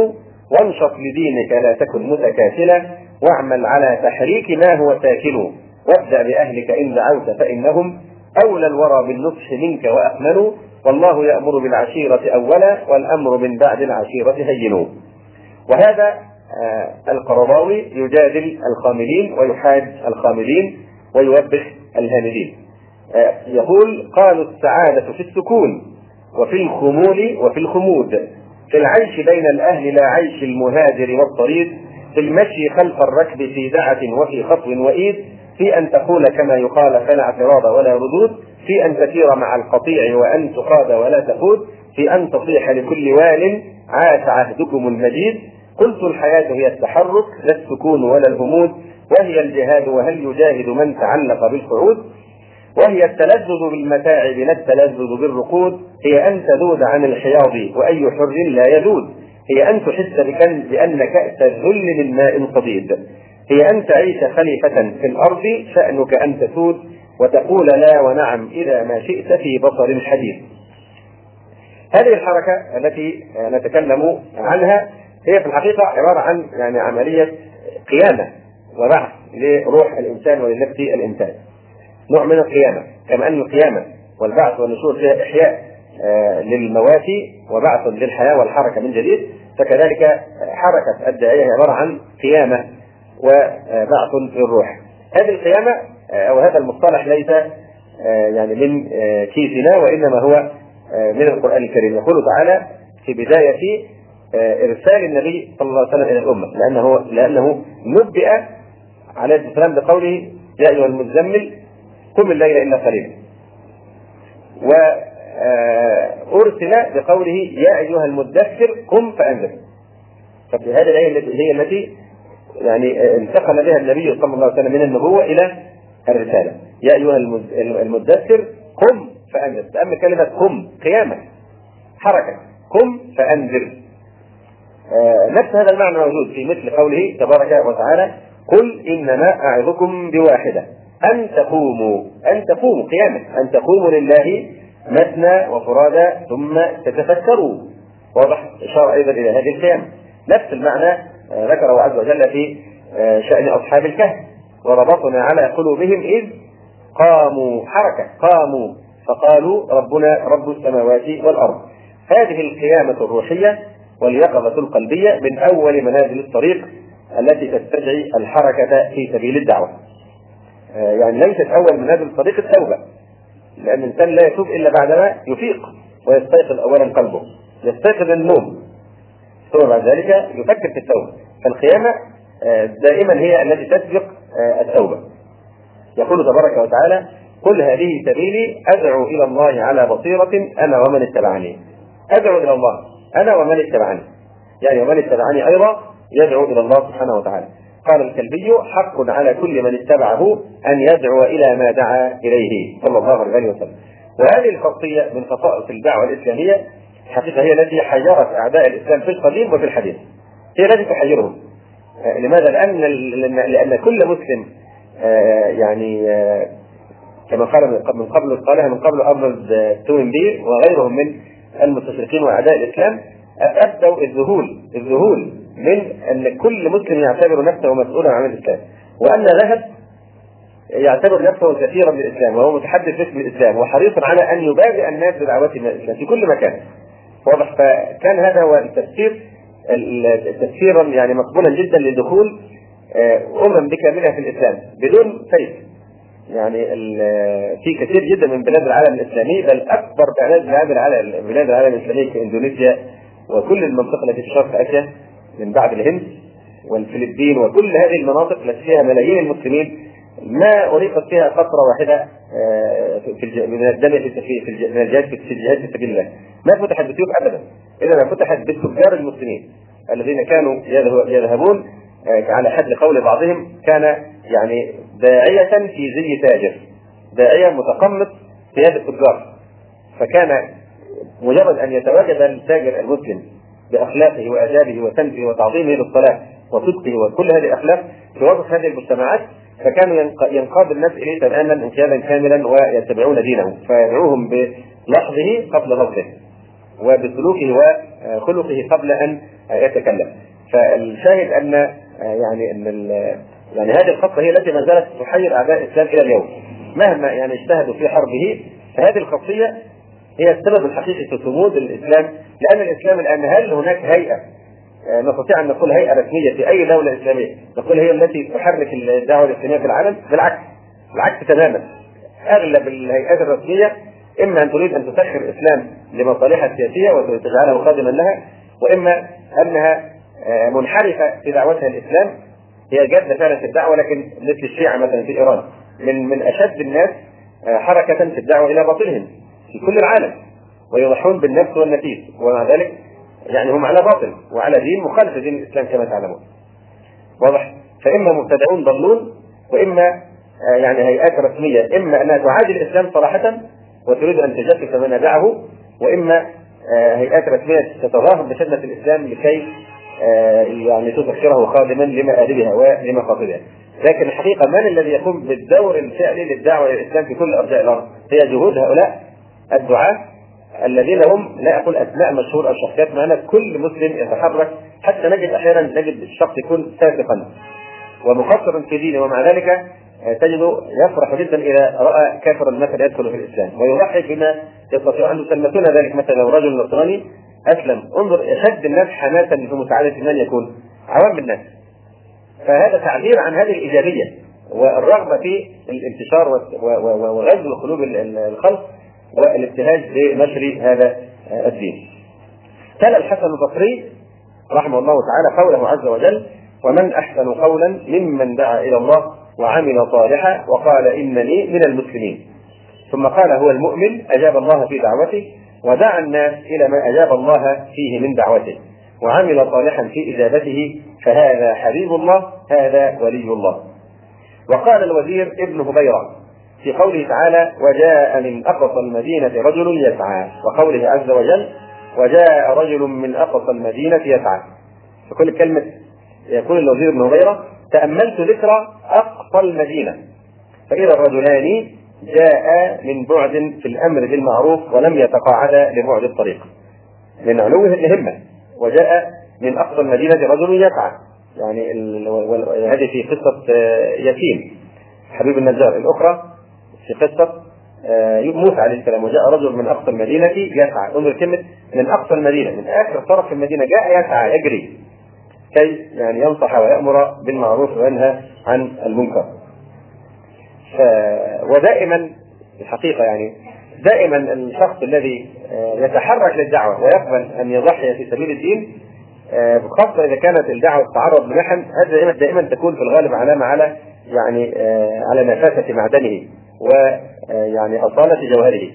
Speaker 1: وانشط لدينك لا تكن متكاسلا واعمل على تحريك ما هو ساكن. وابدأ بأهلك إن دعوت فإنهم أولى الورى بالنصح منك وأكمل. والله يأمر بالعشيرة أولا والأمر من بعد العشيرة هين. وهذا آه القرضاوي يجادل الخاملين ويحاج الخاملين ويوبخ الهاملين. آه يقول قالوا السعادة في السكون وفي الخمول وفي الخمود. في العيش بين الأهل لا عيش المهاجر والطريد في المشي خلف الركب في دعة وفي خطو وإيد في أن تقول كما يقال فلا اعتراض ولا ردود في أن تسير مع القطيع وأن تقاد ولا تقود في أن تصيح لكل وال عاش عهدكم المجيد. قلت الحياة هي التحرك لا السكون ولا الهمود وهي الجهاد وهل يجاهد من تعلق بالقعود؟ وهي التلذذ بالمتاعب لا التلذذ بالرقود هي أن تذود عن الحياض وأي حر لا يذود. هي أن تحس بكن بأن كأس الذل من ماء صديد هي أن تعيش خليفة في الأرض شأنك أن تسود وتقول لا ونعم إذا ما شئت في بصر حديد. هذه الحركة التي نتكلم عنها هي في الحقيقة عبارة عن يعني عملية قيامة وبعث لروح الإنسان ولنفس الإنسان. نوع من القيامة كما أن القيامة والبعث والنشور فيها إحياء. للمواتي وبعث للحياة والحركة من جديد. فكذلك حركة الداعية عبارة عن قيامة وبعث للروح. هذه القيامة أو هذا المصطلح ليس يعني من كيسنا وإنما هو من القرآن الكريم. يقول تعالى في بداية إرسال النبي صلى الله عليه وسلم إلى الأمة لأنه لأنه نبئ عليه السلام بقوله يا أيها المزمل قم الليل إلا قليلا. وأرسل بقوله يا أيها المدثر قم فأنذر. ففي هذه الآية التي هي التي يعني انتقل بها النبي صلى الله عليه وسلم من النبوة إلى الرسالة. يا أيها المدثر قم فأنذر. تأمل كلمة قم قيامة حركة. قم فأنذر. آه نفس هذا المعنى موجود في مثل قوله تبارك وتعالى قل إنما أعظكم بواحدة أن تقوموا أن تقوموا قيامة أن تقوموا لله مثنى وفرادى ثم تتفكروا. واضح إشارة أيضا إلى هذه القيامة نفس المعنى ذكره عز وجل في شأن أصحاب الكهف. وربطنا على قلوبهم إذ قاموا حركة قاموا. فقالوا ربنا رب السماوات والأرض. هذه القيامة الروحية واليقظة القلبية من أول منازل الطريق التي تستدعي الحركة في سبيل الدعوة. يعني ليست أول منازل الطريق التوبة. لأن الإنسان لا يتوب إلا بعدما يفيق ويستيقظ أولا قلبه. يستيقظ النوم. ثم بعد ذلك يفكر في التوبة. فالقيامة دائما هي التي تسبق التوبة. يقول تبارك وتعالى قل هذه سبيلي أدعو إلى الله على بصيرة أنا ومن اتبعني. أدعو إلى الله أنا ومن اتبعني. يعني ومن اتبعني أيضا يدعو إلى الله سبحانه وتعالى. قال الكلبي حق على كل من اتبعه أن يدعو إلى ما دعا إليه صلى الله عليه وسلم. وهذه الخاصيه من خصائص الدعوة الإسلامية حقيقه هي التي حيرت أعداء الإسلام في القديم وفي الحديث. هي التي تحيرهم. لماذا؟ لأن لأن كل مسلم يعني كما قال من قبل قالها من قبل ارنولد توينبي وغيرهم من المستشرقين وأعداء الإسلام ابدوا الذهول الذهول من أن كل مسلم يعتبر نفسه مسؤولا عن الإسلام وأن ذهب يعتبر نفسه كثيرا بالإسلام وهو متحدث باسم الإسلام وحريص على أن يبادئ الناس بدعوته من الإسلام في كل مكان. واضح؟ فكان هذا هو التفسير تفسيرا يعني مقبولا جدا لدخول امم بكاملها في الإسلام بدون فيس يعني في كثير جدا من بلاد العالم الإسلامي بل أكبر بلاد العالم بلاد العالم الإسلامي كإندونيسيا وكل المنطقة التي في شرق آسيا من بعد الهند والفلبين وكل هذه المناطق التي فيها ملايين المسلمين ما أريقت فيها قطرة واحدة في من الدم في من الجهاد في الجهاد في سبيل الله. ما فتحت بسيوف أبدا. إنما فتحت بالتجار المسلمين الذين كانوا يذهبون على حد قول بعضهم كان يعني داعية في زي تاجر داعية متقمص ثياب التجار. فكان مجرد أن يتواجد التاجر المسلم بأخلاقه وأدابه وسمته وتعظيمه للصلاة وصدقه وكل هذه الأخلاق في وسط هذه المجتمعات فكانوا ينقاد الناس إليه تماما انقيادا كاملا ويتبعون دينه فيدعوهم بلحظه قبل لفظه وبسلوكه وخلقه قبل أن يتكلم. فالشاهد أن يعني أن يعني هذه الخطه هي التي ما زالت تحير أعداء الإسلام إلى اليوم. مهما يعني اجتهدوا في حربه فهذه الخاصيه هي السبب الحقيقي في صمود الإسلام لأن الإسلام الآن هل هناك هيئة نستطيع أن نقول هيئة رسمية في أي دولة إسلامية؟ نقول هي التي تحرك الدعوة الإسلامية في العالم؟ بالعكس العكس تماما. أغلب الهيئات الرسمية إما أن تريد أن تسخر الإسلام لمصالحها السياسية وتجعله خادما لها وإما أنها منحرفة في دعوتها الإسلام. هي جادة فعلا في الدعوة لكن مثل الشيعة مثلا في إيران. من من أشد الناس حركة في الدعوة إلى باطلهم. في كل العالم ويضحون بالنفس والنفيس ومع ذلك يعني هم على باطل وعلى دين مخالف لدين الإسلام كما تعلمون. واضح؟ فإما مبتدعون ضلون وإما يعني هيئات رسمية إما أنها تعادي الإسلام صراحة وتريد أن تجسس منابعه وإما هيئات رسمية تتظاهر بخدمة الإسلام لكي يعني تسخره خادما لمآربها ولمقاصدها. لكن الحقيقة من الذي يقوم بالدور الفعلي للدعوة إلى الإسلام في كل أرجاء الأرض؟ هي جهود هؤلاء الدعاة الذين هم لا أقول أسماء مشهور أو شخصيات معنا كل مسلم يتحرك حتى نجد أحيانا نجد الشخص يكون فاسقا ومقصرا في دينه ومع ذلك تجده يفرح جدا إذا رأى كافرا مثلا يدخل في الإسلام. ويضحي بما يستطيع أن يسلمون ذلك مثلا لو رجل نصراني أسلم. انظر اشد الناس حماسا في مساعدة من يكون. عوام الناس فهذا تعبير عن هذه الإيجابية والرغبة في الانتشار وغزو قلوب الخلق. والابتهاج بنشر هذا الدين. تلا الحسن البصري رحمه الله تعالى قوله عز وجل: ومن أحسن قولا ممن دعا إلى الله وعمل صالحا وقال إنني من المسلمين. ثم قال هو المؤمن أجاب الله في دعوته ودعا الناس إلى ما أجاب الله فيه من دعوته وعمل صالحا في إجابته فهذا حبيب الله هذا ولي الله. وقال الوزير ابن هبيرة في قوله تعالى وجاء من أقصى المدينة رجل يسعى وقوله عز وجل وجاء رجل من أقصى المدينة يسعى. فكل كلمة يقول الوزير ابن هريرة تأملت ذكر أقصى المدينة. فإذا الرجلان جاء من بعد في الأمر بالمعروف ولم يتقاعدا لبعد الطريق. من علو الهمة. وجاء من أقصى المدينة رجل يسعى. يعني هذه في قصة يتيم حبيب النجار. الأخرى في قصة موسى عليه السلام وجاء رجل من أقصى المدينة يسعى. انظر كلمة من أقصى المدينة من آخر طرف المدينة جاء يسعى يجري. كي يعني ينصح ويأمر بالمعروف وينهى عن المنكر. ف... ودائما الحقيقة يعني دائما الشخص الذي يتحرك للدعوة ويقبل أن يضحي في سبيل الدين خاصة إذا كانت الدعوة تتعرض لمحن دائما, دائما تكون في الغالب علامة على يعني على نفاسة معدنه ويعني أصالة جوهره.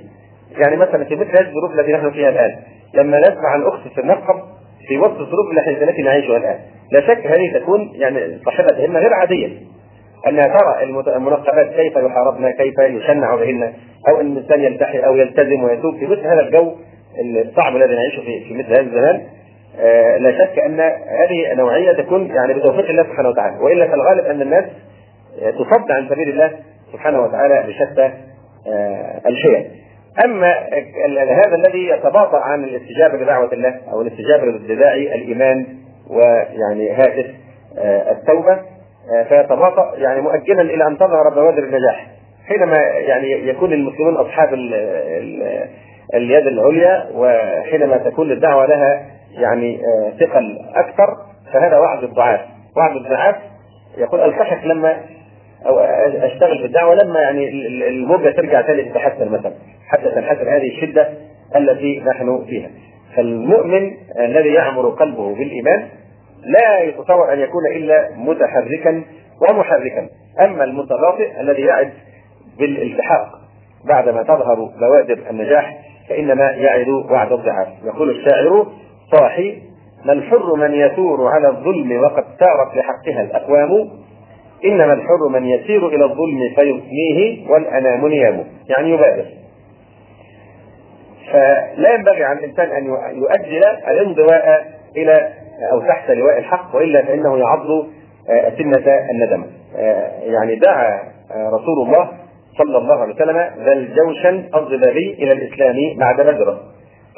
Speaker 1: يعني مثلا في مثل هذه الظروف التي نحن فيها الآن لما نسمع عن في المرقب في وسط الظروف التي نعيشها الآن لا شك هذه تكون يعني صاحبة همة غير عادية. انها ترى المنقبات كيف يحاربن كيف يشنع بهن أو أن الإنسان يلتحي أو يلتزم ويتوب في مثل هذا الجو الصعب الذي نعيشه في في مثل هذا الزمان. آه لا شك أن هذه نوعيه تكون يعني بتوفيق الله سبحانه وتعالى. وإلا فالغالب أن الناس تصد عن سبيل الله سبحانه وتعالى بشتى آه الحيل أما هذا الذي يتباطأ عن الاستجابة لدعوة الله أو الاستجابة لداعي الإيمان ويعني هاتف آه التوبة فيتباطأ يعني مؤجلا إلى أن تظهر بوادر النجاح. حينما يعني يكون المسلمون أصحاب ال ال اليد العليا وحينما تكون الدعوة لها يعني ثقل أكثر فهذا وعد الضعاف. وعد الضعاف يقول التحق لما أو أشتغل في الدعوة لما يعني الموجة ترجع ثاني تتحسن مثلا. حتى تنحسن هذه الشدة التي نحن فيها. فالمؤمن الذي يعمر قلبه بالإيمان لا يتصور أن يكون إلا متحركا ومحركا. أما المتباطئ الذي يعد بالالتحاق بعدما تظهر بوادر النجاح فإنما يعد وعد الضعاف يقول الشاعر صاح ما الحر من يثور على الظلم وقد ثارت لحقها الأقوام إنما الحر من يسير إلى الظلم فيفنيه والأنام نيام يعني يبادر. فلا ينبغي على الإنسان أن يؤجل الانضواء إلى أو تحت لواء الحق وإلا فإنه يعض سن الندم. يعني دعا رسول الله صلى الله عليه وسلم ذا الجوشن الضبابي إلى الإسلام بعد بدر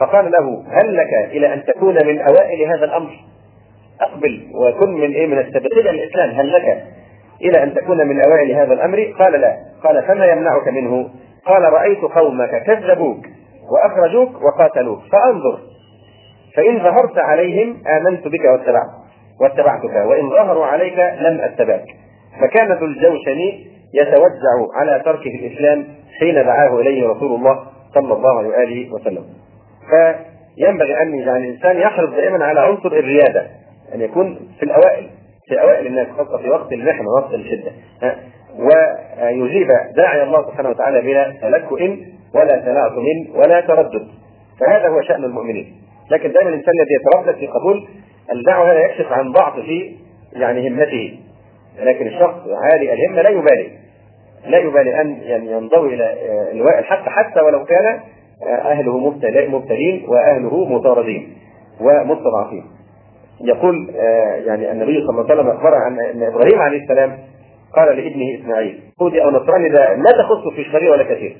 Speaker 1: فقال له هل لك إلى أن تكون من أوائل هذا الأمر؟ أقبل وكن من إيه من السابقين الإسلام هل لك إلى أن تكون من أوائل هذا الأمر؟ قال لا. قال فما يمنعك منه؟ قال رأيت قومك كذبوك وأخرجوك وقاتلوك. فأنظر. فإن ظهرت عليهم آمنت بك واتبعت واتبعتك وإن ظهروا عليك لم أتبعك. فكان ذو الجوشن يتوجع على تركه الإسلام حين دعاه إليه رسول الله صلى الله عليه وآله وسلم. فينبغي أن يعني الإنسان يحرص دائما على عنصر الريادة أن يكون في الأوائل. في أوائل الناس خاصة في وقت المحنة ووقت الشدة. ويجيب داعي الله سبحانه وتعالى بلا تلكؤ ولا تنعم ولا تردد. فهذا هو شأن المؤمنين. لكن دائما الإنسان الذي يتردد في قبول الدعوة هذا يكشف عن ضعف في يعني همته. لكن الشخص عالي الهمة لا يبالي. لا يبالي أن يعني ينضوي إلى لواء الحق حتى ولو كان أهله مبتلين وأهله مطاردين ومستضعفين. يقول يعني النبي صلى الله عليه وسلم أخبر عن أن إبراهيم عليه السلام قال لابنه إسماعيل يهودي أو نصراني ده لا تخص في شرير ولا كثير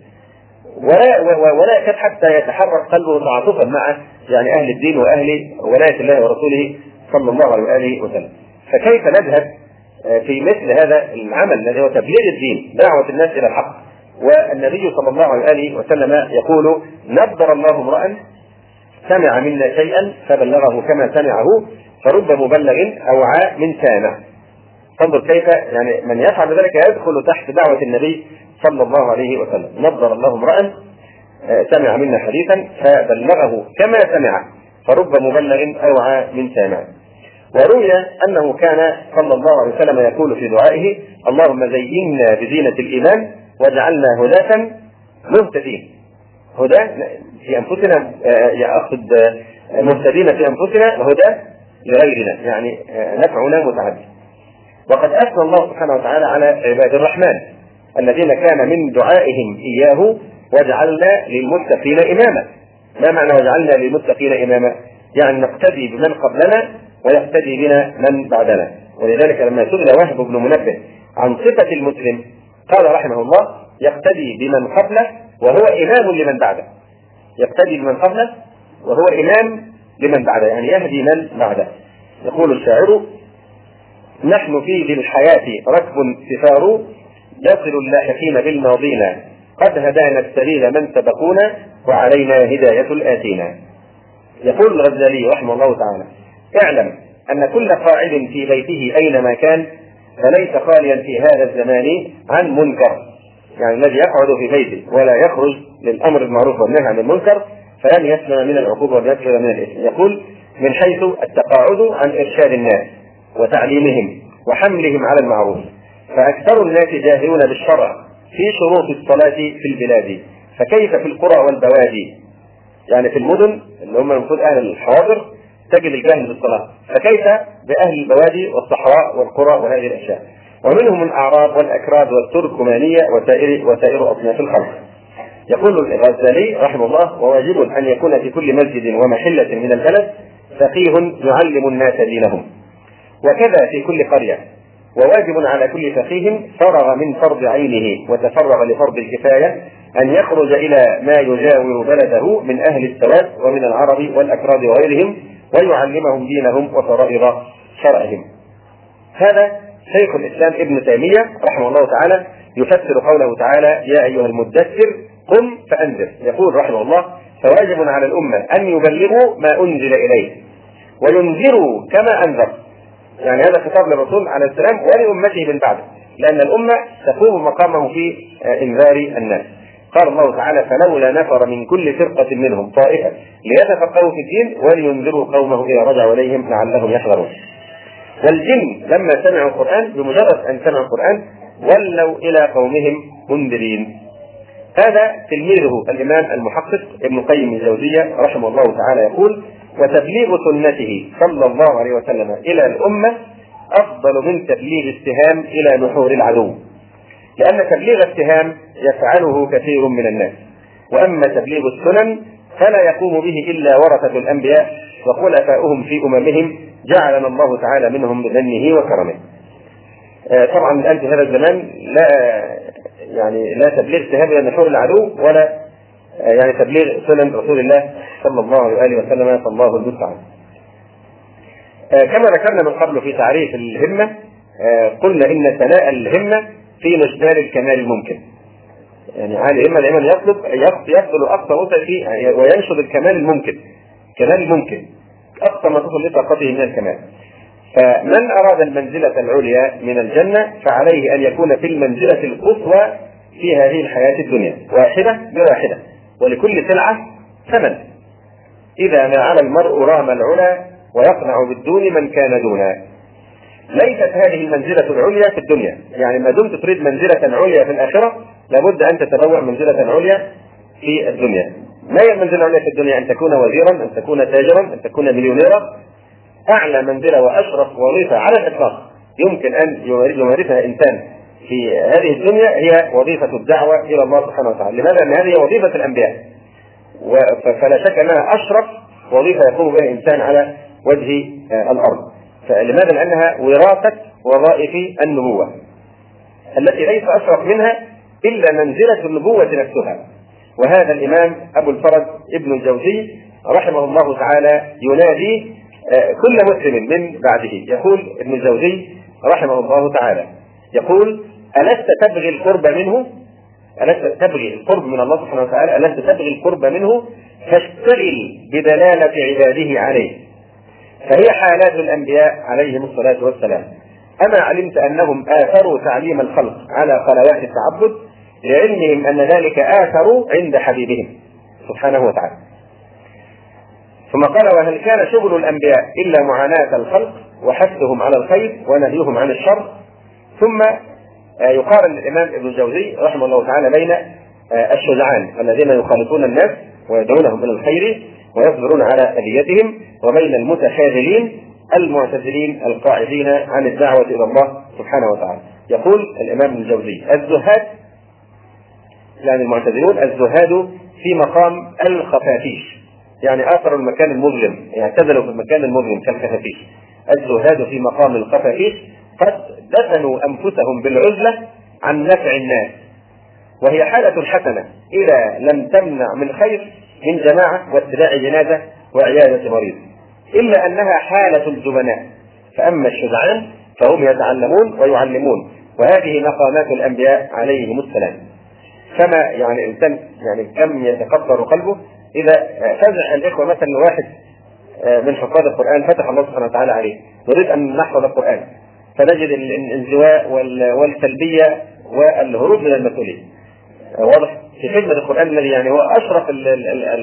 Speaker 1: ولا ولا يكاد حتى يتحرك قلبه تعاطفا مع يعني أهل الدين وأهل ولاية الله ورسوله صلى الله عليه وآله وسلم. فكيف نذهب في مثل هذا العمل الذي هو تبليغ الدين، دعوة الناس إلى الحق. والنبي صلى الله عليه وآله وسلم يقول: نبر الله امرا سمع منا شيئا فبلغه كما سمعه فرب مبلغ اوعى من سامع. انظر كيف يعني من يفعل ذلك يدخل تحت دعوة النبي صلى الله عليه وسلم. نظر الله امرأ سمع منا حديثا فبلغه كما سمع فرب مبلغ اوعى من سامع وروي أنه كان صلى الله عليه وسلم يقول في دعائه اللهم زينا بزينة الإيمان واجعلنا هداة مهتدين هدى في أنفسنا اقصد مهتدين في أنفسنا وهدى لغيرنا يعني نفعنا متعدد وقد أثنى الله سبحانه وتعالى على عباد الرحمن الذين كان من دعائهم إياه وجعلنا للمتقين إماما. ما معنى وجعلنا للمتقين إماما؟ يعني نقتدي بمن قبلنا ويقتدي بنا من بعدنا. ولذلك لما سئل وهب بن منبه عن صفة المسلم قال رحمه الله يقتدي بمن قبله وهو إمام لمن بعده. يقتدي بمن قبله وهو إمام لمن بعده، يعني يهدي من بعده. يقول الشاعر: نحن في ذي الحياة ركب سفار يصل اللاحقين بالماضين. قد هدانا السبيل من سبقونا وعلينا هداية الآتينا يقول الغزالي رحمه الله تعالى اعلم أن كل قاعد في بيته أينما كان فليس خاليا في هذا الزمان عن منكر. يعني الذي يقعد في بيته ولا يخرج للأمر بالمعروف والنهي عن المنكر فلن يسلم من العقوبة ولن يسلم من الإثم. يقول من حيث التقاعد عن إرشاد الناس وتعليمهم وحملهم على المعروف فأكثر الناس جاهلون بالشرع في شروط الصلاة في البلاد. فكيف في القرى والبوادي؟ يعني في المدن اللي هم المفروض أهل الحواضر تجد الجهل بالصلاه فكيف بأهل البوادي والصحراء والقرى وهذه الأشياء؟ ومنهم الأعراب والأكراد والتركمانية وسائر وسائر اصناف الخلق. يقول الغزالي رحمه الله وواجب أن يكون في كل مسجد ومحلة من البلد فقيه يعلم الناس دينهم وكذا في كل قرية وواجب على كل فقيه فرغ من فرض عينه وتفرغ لفرض الكفاية أن يخرج إلى ما يجاور بلده من أهل السواد ومن العرب والاكراد وغيرهم ويعلمهم دينهم وفرائض شرعهم. هذا شيخ الإسلام ابن تيمية رحمه الله تعالى يفسر قوله تعالى يا أيها المدثر قم فأنذر يقول رحمه الله فواجب على الأمة أن يبلغوا ما أنزل اليه وينذروا كما أنذر يعني هذا خطاب للرسول عليه السلام ولأمته من بعده لأن الأمة تقوم مقامه في إنذار الناس قال الله تعالى فلولا نفر من كل فرقة منهم طائفة ليتفقهوا في الدين ولينذروا قومه إذا رجعوا إليهم لعلهم يحذرون. والجن لما سمعوا القرآن بمجرد أن سمعوا القرآن ولوا إلى قومهم منذرين. هذا تلميذه الإمام المحقق ابن قيم الجوزية رحمه الله تعالى يقول: وتبليغ سنته صلى الله عليه وسلم إلى الأمة أفضل من تبليغ السهام إلى نحور العدو. لأن تبليغ السهام يفعله كثير من الناس وأما تبليغ السنن فلا يقوم به إلا ورثة الأنبياء وخلفاؤهم في أممهم جعلنا الله تعالى منهم بمنه وكرمه. طبعا الان في هذا الزمان لا يعني لا تبليغ سهام إلى نحور العدو ولا يعني تبليغ سنن رسول الله صلى الله عليه وسلم فالله المستعان. كما ذكرنا من قبل في تعريف الهمة قلنا إن ثناء الهمة في مجدال الكمال الممكن. يعني عالي اما دائما يطلب يبذل أقصى وسع فيه وينشد الكمال الممكن كمال الممكن أقصى ما تصل لطاقته من الكمال فمن أراد المنزلة العليا من الجنة فعليه أن يكون في المنزلة القصوى في هذه الحياة الدنيا واحدة بواحدة ولكل سلعة ثمن إذا ما على المرء رام العلا ويقنع بالدون من كان دونه ليست هذه المنزلة العليا في الدنيا، يعني ما دمت تريد منزلة عليا في الآخرة لابد أن تتبوأ منزلة عليا في الدنيا. ما هي المنزلة العليا في الدنيا؟ أن تكون وزيرا، أن تكون تاجرا، أن تكون مليونيرا. أعلى منزلة وأشرف وظيفة على الإطلاق يمكن أن يمارسها إنسان في هذه الدنيا هي وظيفة الدعوة إلى الله سبحانه وتعالى، لماذا؟ لأن هذه وظيفة الأنبياء. فلا شك أنها أشرف وظيفة يقوم بها إنسان على وجه الأرض. فلماذا؟ لأنها وراثة وظائف النبوة التي ليس أشرف منها إلا منزلة النبوة نفسها وهذا الإمام أبو الفرج ابن الجوزي رحمه الله تعالى ينادي كل مسلم من بعده يقول ابن الجوزي رحمه الله تعالى يقول ألست تبغي القرب منه؟ ألست تبغي القرب من الله سبحانه وتعالى؟ ألست تبغي القرب منه؟ فاشتغل بدلالة عباده عليه. فهي حالات الأنبياء عليهم الصلاة والسلام. أما علمت أنهم آثروا تعليم الخلق على قنوات التعبد لعلمهم أن ذلك اثروا عند حبيبهم سبحانه وتعالى. ثم قال وهل كان شغل الأنبياء إلا معاناة الخلق وحثهم على الخير ونهيهم عن الشر ثم يقارن الإمام ابن الجوزي رحمه الله تعالى بين الشجعان الذين يخالطون الناس ويدعونهم إلى الخير ويصبرون على اذيتهم وبين المتخاذلين المعتزلين القاعدين عن الدعوة إلى الله سبحانه وتعالى. يقول الإمام ابن الجوزي الزهاد يعني المعتزلون الزهاد في مقام الخفافيش يعني اثروا المكان المظلم اعتزلوا في المكان المظلم كالخفافيش الزهاد في مقام الخفافيش قد دفنوا أنفسهم بالعزلة عن نفع الناس. وهي حالة حسنة إذا لم تمنع من خير من جماعة واتباع جنازة وعيادة مريض. إلا أنها حالة الجبناء فأما الشجعان فهم يتعلمون ويعلمون. وهذه مقامات الأنبياء عليهم السلام. كما يعني الإنسان يعني كم يتقطر قلبه إذا فزع الإخوة مثلا واحد من حفاظ القرآن فتح الله سبحانه وتعالى عليه. نريد أن نحفظ القرآن. فنجد الانزواء والسلبية والهروب من المسؤولية واضح في خدمة القرآن الذي يعني هو ال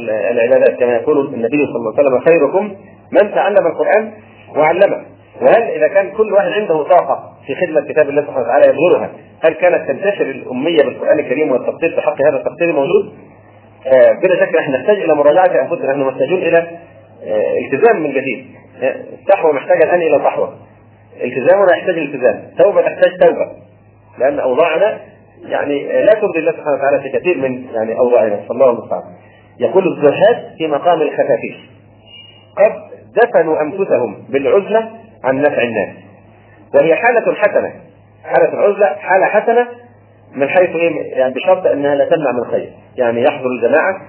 Speaker 1: العبادات كما يقول النبي صلى الله عليه وسلم خيركم من تعلم القرآن وعلمه. وهل إذا كان كل واحد عنده طاقة في خدمة كتاب الله سبحانه وتعالى يبذلها هل كانت تنتشر الأمية بالقرآن الكريم والتقصير في حق هذا التقصير موجود؟ آه، بلا شك نحن نحتاج إلى مراجعة أنفسنا نحن محتاجون إلى آه، التزام من جديد. آه، الصحوه محتاجه الآن إلى صحوه التزامنا يحتاج التزام. توبة تحتاج توبة. لأن أوضاعنا يعني لا ترضي الله سبحانه وتعالى في كثير من يعني أوضاعنا. صلى الله المستعان يقول الزهاد في مقام الخفافيش. قد دفنوا أنفسهم بالعزلة عن نفع الناس. وهي حالة حسنة. حالة العزلة حالة حسنة من حيث إيه؟ يعني بشرط أنها لا تمنع من خير يعني يحضر الجماعة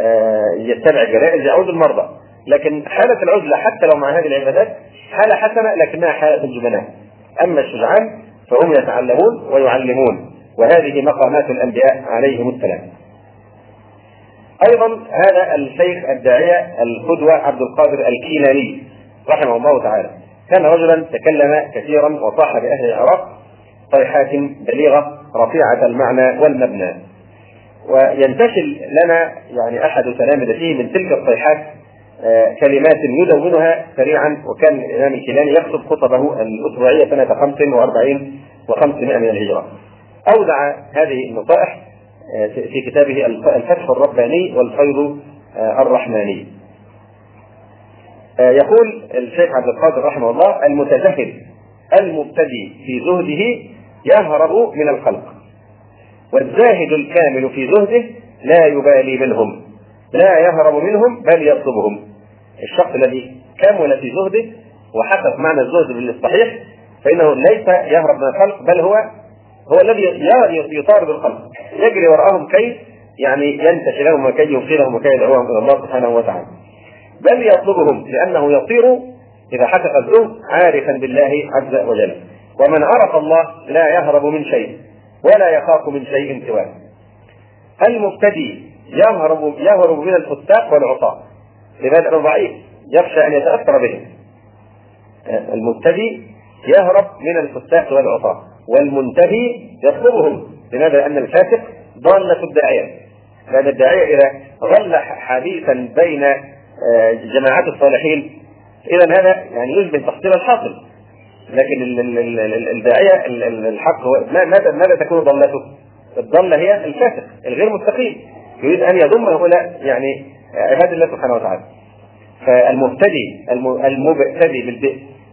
Speaker 1: آه، يتبع الجنائز يعود المرضى. لكن حالة العزلة حتى لو مع هذه العبادات حالة حسنة لكنها حالة الجبناء. أما الشجعان فهم يتعلمون ويعلمون. وهذه مقامات الأنبياء عليهم السلام. أيضا هذا الشيخ الداعية القدوة عبد القادر الكيلاني رحمه الله تعالى. كان رجلا تكلم كثيرا وصاح بأهل العراق صيحات بليغة رفيعة المعنى والمبنى وينتشل لنا يعني أحد تلامذته من تلك الصيحات آه، كلمات يدونها سريعا وكان الإمام الكيلاني يكتب خطبه الأسبوعية سنة 45 و500 من الهجرة. اودع هذه النصائح آه، في كتابه الفتح الرباني والفيض آه، الرحماني. يقول الشيخ عبد القادر رحمه الله المتزهد المبتدي في زهده يهرب من الخلق. والزاهد الكامل في زهده لا يبالي منهم. لا يهرب منهم بل يطلبهم. الشخص الذي كمل في زهده وحقق معنى الزهد بالصحيح فإنه ليس يهرب من الخلق بل هو هو الذي يطارد الخلق. يجري وراءهم كي يعني ينتشي لهم وكي يوصلهم وكي يدعوهم إلى الله سبحانه وتعالى. بل يطلبهم لأنه يصير إذا حقق الزهد عارفا بالله عز وجل. ومن عرف الله لا يهرب من شيء ولا يخاف من شيء سواه. المبتدي يهرب يهرب من الفساق والعصاة. لماذا؟ انه ضعيف يخشى أن يتأثر بهم المبتدي يهرب من الفساق والعصاة والمنتهي يطلبهم. لماذا؟ لأن الفاسق ضالة الداعية. لأن الداعية إذا ظل حديثا بين آه، جماعات الصالحين إذا هذا يعني يشبه تحصيل الحاصل. لكن الداعية الحق هو ماذا ماذا تكون ضالته؟ الضالة هي الفاسق الغير مستقيم. يريد أن يضم هؤلاء يعني عباد الله سبحانه وتعالى. فالمبتدي المبتدي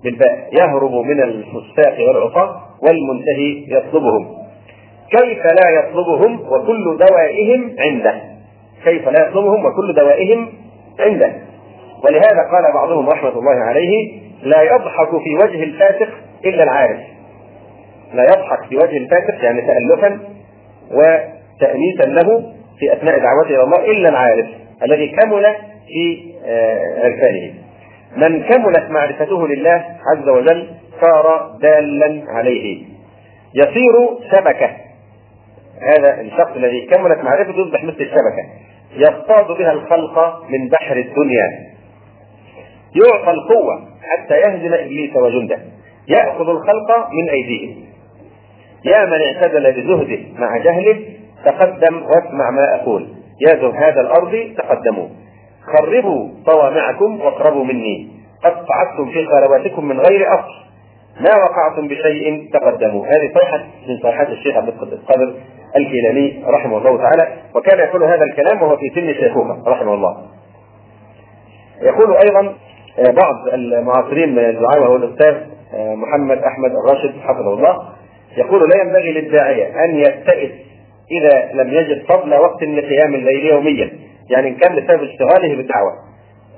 Speaker 1: بالباء يهرب من الفساق والعصاة والمنتهي يطلبهم. كيف لا يطلبهم وكل دوائهم عنده؟ كيف لا يطلبهم وكل دوائهم عنده؟ ولهذا قال بعضهم رحمة الله عليه لا يضحك في وجه الفاسق إلا العارف. لا يضحك في وجه الفاسق يعني تألفا وتأنيسا له في أثناء دعوته إلى الله إلا العارف الذي كمل في آه، عرفانه. من كملت معرفته لله عز وجل صار دالا عليه. يصير شبكة. هذا الشخص الذي كملت معرفته يصبح مثل الشبكة. يصطاد بها الخلق من بحر الدنيا. يعطى القوة حتى يهزم إبليس وجنده. يأخذ الخلق من أيديهم. يا من اعتدل بزهده مع جهله تقدم واسمع ما أقول. يا زهاد الأرض تقدموا. خربوا صوامعكم واقربوا مني. قد صعدتم في خلواتكم من غير أصل. ما وقعتم بشيء تقدموا. هذه صيحة من صيحات الشيخ عبد القادر الكيلاني رحمه الله تعالى وكان يقول هذا الكلام وهو في سن شيخوخة رحمه الله. يقول أيضا بعض المعاصرين من الدعاء وهو الأستاذ آه، محمد أحمد الراشد حفظه الله يقول لا ينبغي للداعية أن يستئس إذا لم يجد فضل وقت لقيام الليل يوميا يعني إن كان بسبب اشتغاله بالدعوة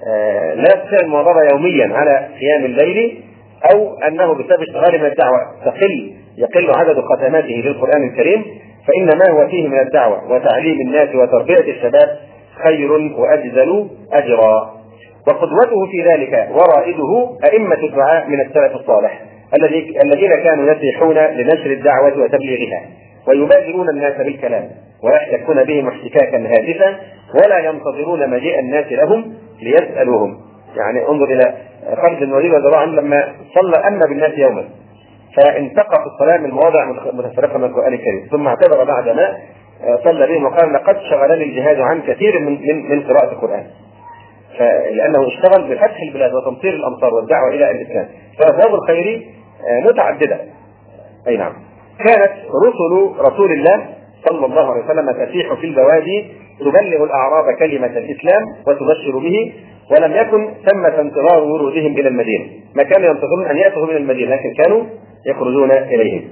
Speaker 1: آه، لا يستطيع المواظبة يوميا على قيام الليل أو أنه بسبب اشتغاله من الدعوة. تقل يقل عدد ختماته للقرآن الكريم فإن ما هو فيه من الدعوة وتعليم الناس وتربية الشباب خير وأجزل أجرا. وقدوته في ذلك ورائده أئمة الدعاء من السلف الصالح الذين كانوا يسيحون لنشر الدعوة وتبليغها ويبادرون الناس بالكلام ويحتكون بهم احتكاكا هادفا ولا ينتظرون مجيء الناس لهم ليسألوهم. يعني انظر إلى خالد بن الوليد رضي الله عنه لما صلى أن بالناس يوما فانتقى في الصلاة من مواضع متفرقة من القرآن الكريم ثم اعتذر بعدما صلى بهم وقال لقد شغلني الجهاد عن كثير من من, من قراءة القرآن. لأنه اشتغل بفتح البلاد وتمطير الأمطار والدعوة إلى الإسلام. فابواب الخير آه، متعددة. أي نعم. كانت رسل رسول الله صلى الله عليه وسلم تسيح في البوادي تبلغ الأعراب كلمة الإسلام وتبشر به ولم يكن ثمة انتظار ورودهم إلى المدينة، ما كانوا ينتظرون أن يأتوا من المدينة لكن كانوا يخرجون إليهم.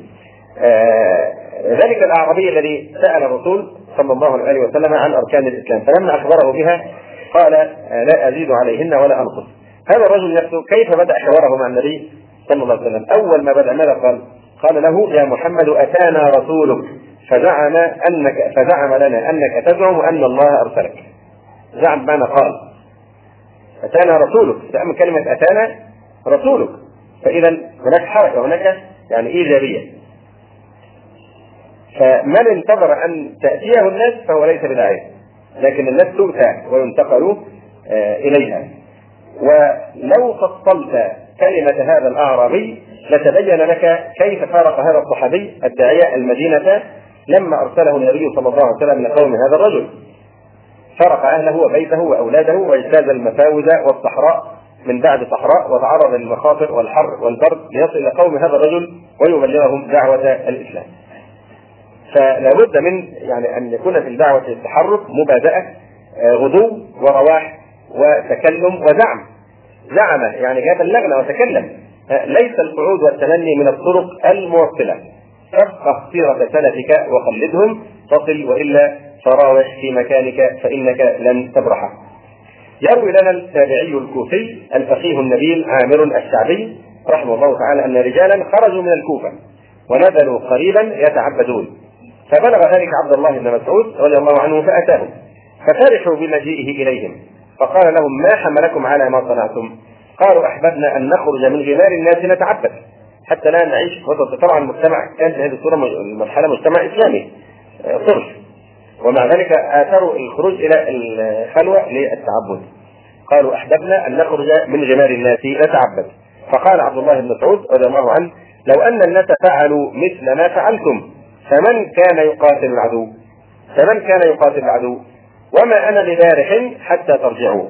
Speaker 1: آه ذلك الأعرابي الذي سأل الرسول صلى الله عليه وسلم عن أركان الإسلام فلما أخبره بها قال آه لا أزيد عليهن ولا أنقص. هذا الرجل نفسه كيف بدأ حواره مع النبي صلى الله عليه وسلم؟ أول ما بدأ ماذا قال؟ قال له يا محمد أتانا رسولك فزعم أنك فزعم لنا أنك تزعم أن الله أرسلك. زعم بمعنى قال أتانا رسولك تأمل كلمة أتانا رسولك فإذا هناك حركة هناك يعني إيجابية فمن انتظر أن تأتيه الناس فهو ليس بداعيه لكن الناس تؤتى وينتقل آه، إليها ولو فصلت كلمة هذا الأعرابي لتبين لك كيف فارق هذا الصحابي الداعية المدينة لما أرسله النبي صلى الله عليه وسلم لقوم هذا الرجل فرق أهله وبيته وأولاده وإجتاز المفاوز والصحراء من بعد صحراء وتعرض للمخاطر والحر والبرد ليصل إلى قوم هذا الرجل ويبلغهم دعوة الإسلام. فلا بد من يعني أن يكون في الدعوة التحرك مبادئه غدو ورواح وتكلم وزعم زعم يعني اللغنه وتكلم. ليس القعود والتمني من الطرق الموصلة. افقه سيره سلفك وقلدهم تصل وإلا فراوح في مكانك فإنك لن تبرح. يروي لنا التابعي الكوفي الفقيه النبيل عامر الشعبي رحمه الله تعالى أن رجالا خرجوا من الكوفة ونزلوا قريبا يتعبدون. فبلغ ذلك عبد الله بن مسعود رضي الله عنه فاتاهم ففرحوا بمجيئه إليهم فقال لهم ما حملكم على ما صنعتم؟ قالوا أحببنا أن نخرج من غمار الناس نتعبد حتى لا نعيش طبعا المجتمع كان في هذه الصورة مرحلة مجتمع إسلامي صرف. ومع ذلك آثروا الخروج إلى الخلوة للتعبد. قالوا أحببنا أن نخرج من غمار الناس نتعبد. فقال عبد الله بن مسعود رضي الله عنه لو أن الناس فعلوا مثل ما فعلتم فمن كان يقاتل العدو؟ فمن كان يقاتل العدو؟ وما أنا ببارح حتى ترجعوا.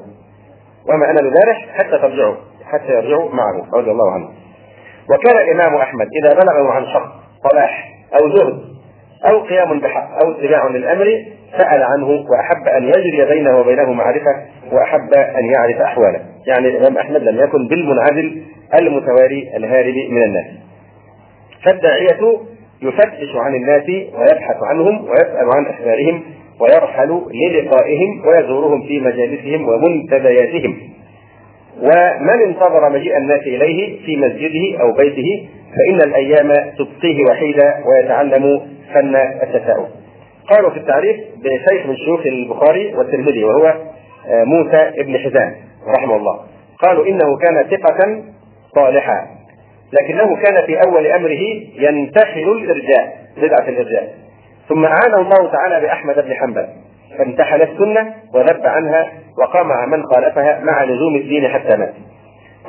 Speaker 1: وما أنا ببارح حتى ترجعوا. حتى يرجعوا معه رضي الله عنه. وكان الإمام أحمد إذا بلغه عن شخص صلاح أو زهد أو قيام بحق أو اتباع للأمر سأل عنه وأحب أن يجري بينه وبينه معرفة وأحب أن يعرف أحواله. يعني الإمام أحمد لم يكن بالمنعزل المتواري الهارب من الناس. فالداعية يفتش عن الناس ويبحث عنهم ويسأل عن أخبارهم ويرحل للقائهم ويزورهم في مجالسهم ومنتدياتهم ومن انتظر مجيء الناس إليه في مسجده أو بيته فإن الأيام تبقيه وحيدا ويتعلم فن التساؤل. قالوا في التعريف بشيخ من شيوخ البخاري والترمذي وهو موسى ابن حزام رحمه الله. قالوا إنه كان ثقة صالحا لكنه كان في أول أمره ينتحل الإرجاء بدعة الإرجاء ثم اعانه الله تعالى بأحمد بن حنبل فانتحل السنة وذب عنها وقام من خالفها مع لزوم الدين حتى مات.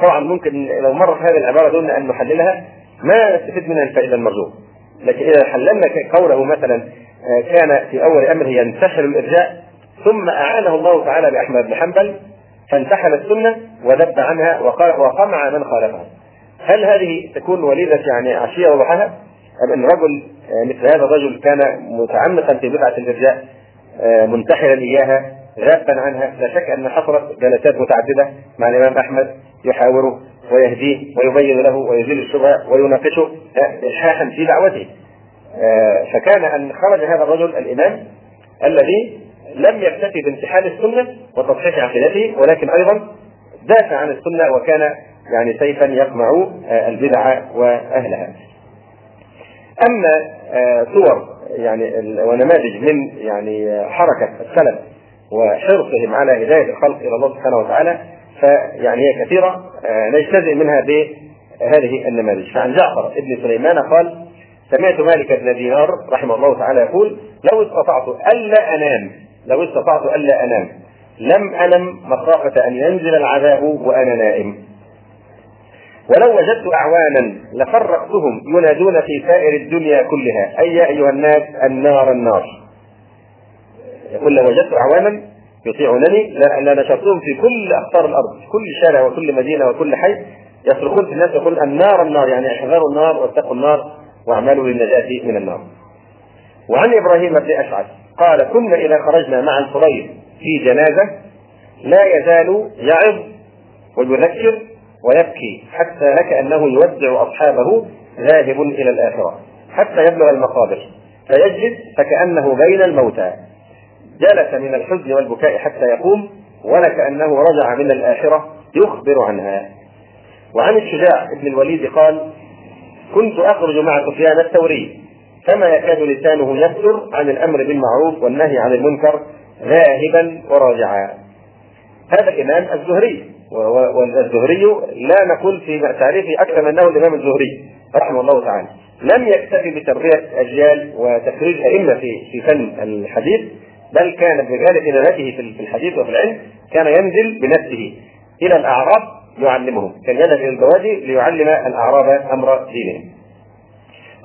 Speaker 1: طبعا ممكن لو مرت هذه العبارة دون أن نحللها ما نستفيد منها الفائدة المرجوة. لكن إذا حللنا قوله مثلا كان في أول أمره ينتحل الإرجاء ثم أعانه الله تعالى بأحمد بن حنبل فانتحل السنة وذب عنها وقمع من خالفها. هل هذه تكون وليدة يعني عشية وضحاها؟ أم أن رجل مثل هذا الرجل كان متعمقا في بدعة الإرجاء منتحلا إياها غابا عنها لا شك أن حصلت جلسات متعددة مع الإمام أحمد يحاوره ويهديه ويبين له ويزيل الشبهة ويناقشه الحاحا في دعوته فكان أن خرج هذا الرجل الإمام الذي لم يكتفي بانتحال السنة وتصحيح عقيدته ولكن أيضا دافع عن السنة وكان يعني سيفا يقمع البدع وأهلها. أما صور يعني ونماذج من يعني حركة السلف وحرصهم على هداية الخلق إلى الله سبحانه وتعالى فيعني هي كثيرة نجتزئ منها بهذه النماذج فعن جعفر ابن سليمان قال سمعت مالك بن دينار رحمه الله تعالى يقول لو استطعت ألا أنام لو استطعت ألا أنام لم أنم مخافه أن ينزل العذاب وأنا نائم ولو وجدت أعوانا لفرقتهم ينادون في سائر الدنيا كلها. أي يا أيها الناس النار النار. يقول لو وجدت أعوانا يطيعونني لنشرتهم في كل أقطار الأرض في كل شارع وكل مدينة وكل حي. يصرخون في الناس يقول النار النار يعني احذروا النار واتقوا النار وأعملوا للنجاة من النار. وعن إبراهيم بن أشعث قال كنا إذا خرجنا مع الفضيل في جنازة لا يزال يعظ ويذكر ويبكي حتى لكأنه يودع أصحابه ذاهب إلى الآخرة حتى يبلغ المقابر. فيجلس فكأنه بين الموتى. جلس من الحزن والبكاء حتى يقوم ولكأنه رجع من الآخرة يخبر عنها. وعن الشجاع بن الوليد قال كنت أخرج مع سفيان الثوري فما يكاد لسانه يفتر عن الأمر بالمعروف والنهي عن المنكر ذاهبا وراجعا. هذا الإمام الزهري. والزهري لا نقول في تعريفه أكثر من أنه الإمام الزهري رحمه الله تعالى. لم يكتفي بتربية أجيال وتخريج أئمة في في فن الحديث بل كان بغالب إمامته في الحديث وفي العلم كان ينزل بنفسه إلى الأعراب يعلمهم كان يذهب إلى البوادي ليعلم الأعراب أمر دينهم.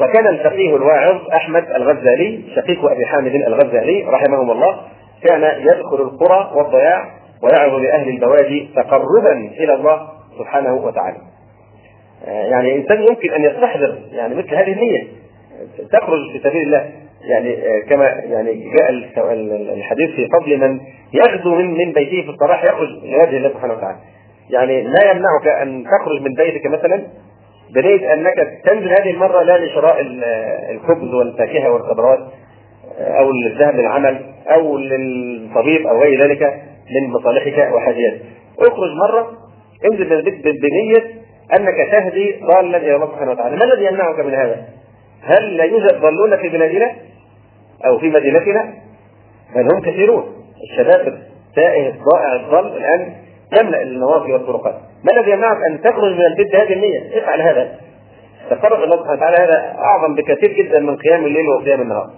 Speaker 1: وكان الفقيه الواعظ أحمد الغزالي شقيق أبي حامد الغزالي رحمهم الله كان يدخل القرى والضياع ويعظ لأهل البوادي تقربا إلى الله سبحانه وتعالى. يعني الإنسان يمكن أن يستحضر يعني مثل هذه النية. تخرج في سبيل الله. يعني كما يعني جاء الحديث في فضل من يغدو من من بيته في الصباح يخرج لوجه الله سبحانه وتعالى. يعني لا يمنعك أن تخرج من بيتك مثلا بنية أنك تنزل هذه المرة لا لشراء الخبز والفاكهة والخضروات أو الذهب للعمل أو للطبيب أو غير ذلك. من مصالحك وحاجياتك. اخرج مرة انزل البيت بنية أنك تهدي ضالا إلى الله سبحانه وتعالى، ما الذي يمنعك من هذا؟ هل لا يوجد ضالون في بلادنا أو في مدينتنا؟ بل هم كثيرون الشباب التائه الضائع الضال الآن يملأ النوافذ والطرقات ما الذي يمنعك أن تخرج من البيت بهذه النية؟ افعل هذا تقرب الله سبحانه وتعالى هذا أعظم بكثير جدا من قيام الليل وقيام النهار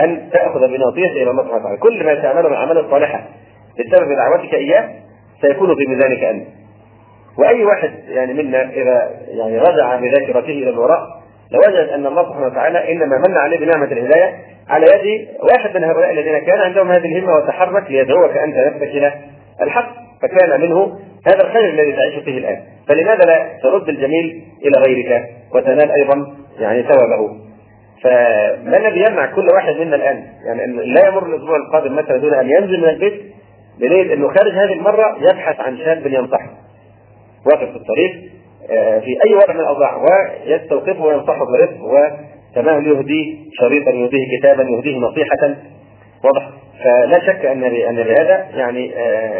Speaker 1: أن تأخذ بناصيته إلى الله سبحانه وتعالى كل ما تعمله من اعمال صالحه بسبب دعوتك إياه سيكون في ميزانك أنت. وأي واحد يعني منا إذا يعني رجع بذاكرته إلى الوراء لوجد أن الله سبحانه وتعالى إنما من عليه بنعمة الهداية على يد واحد من هؤلاء الذين كان عندهم هذه الهمة وتحرك ليدعوك أنت نفسك إلى الحق فكان منه هذا الخير الذي تعيش فيه الآن. فلماذا لا ترد الجميل إلى غيرك وتنال أيضا يعني ثوابه؟ فما الذي يمنع كل واحد منا الآن؟ يعني أن لا يمر الأسبوع القادم مثلا دون أن ينزل من البيت بليل إنه خارج هذه المرة يبحث عن شاب ينصحه واقف في الطريق في أي وضع من الأوضاع ويستوقفه وينصحه برفق وتمام يهديه شريطا يهديه كتابا يهديه نصيحة. واضح. فلا شك أن أن بهذا يعني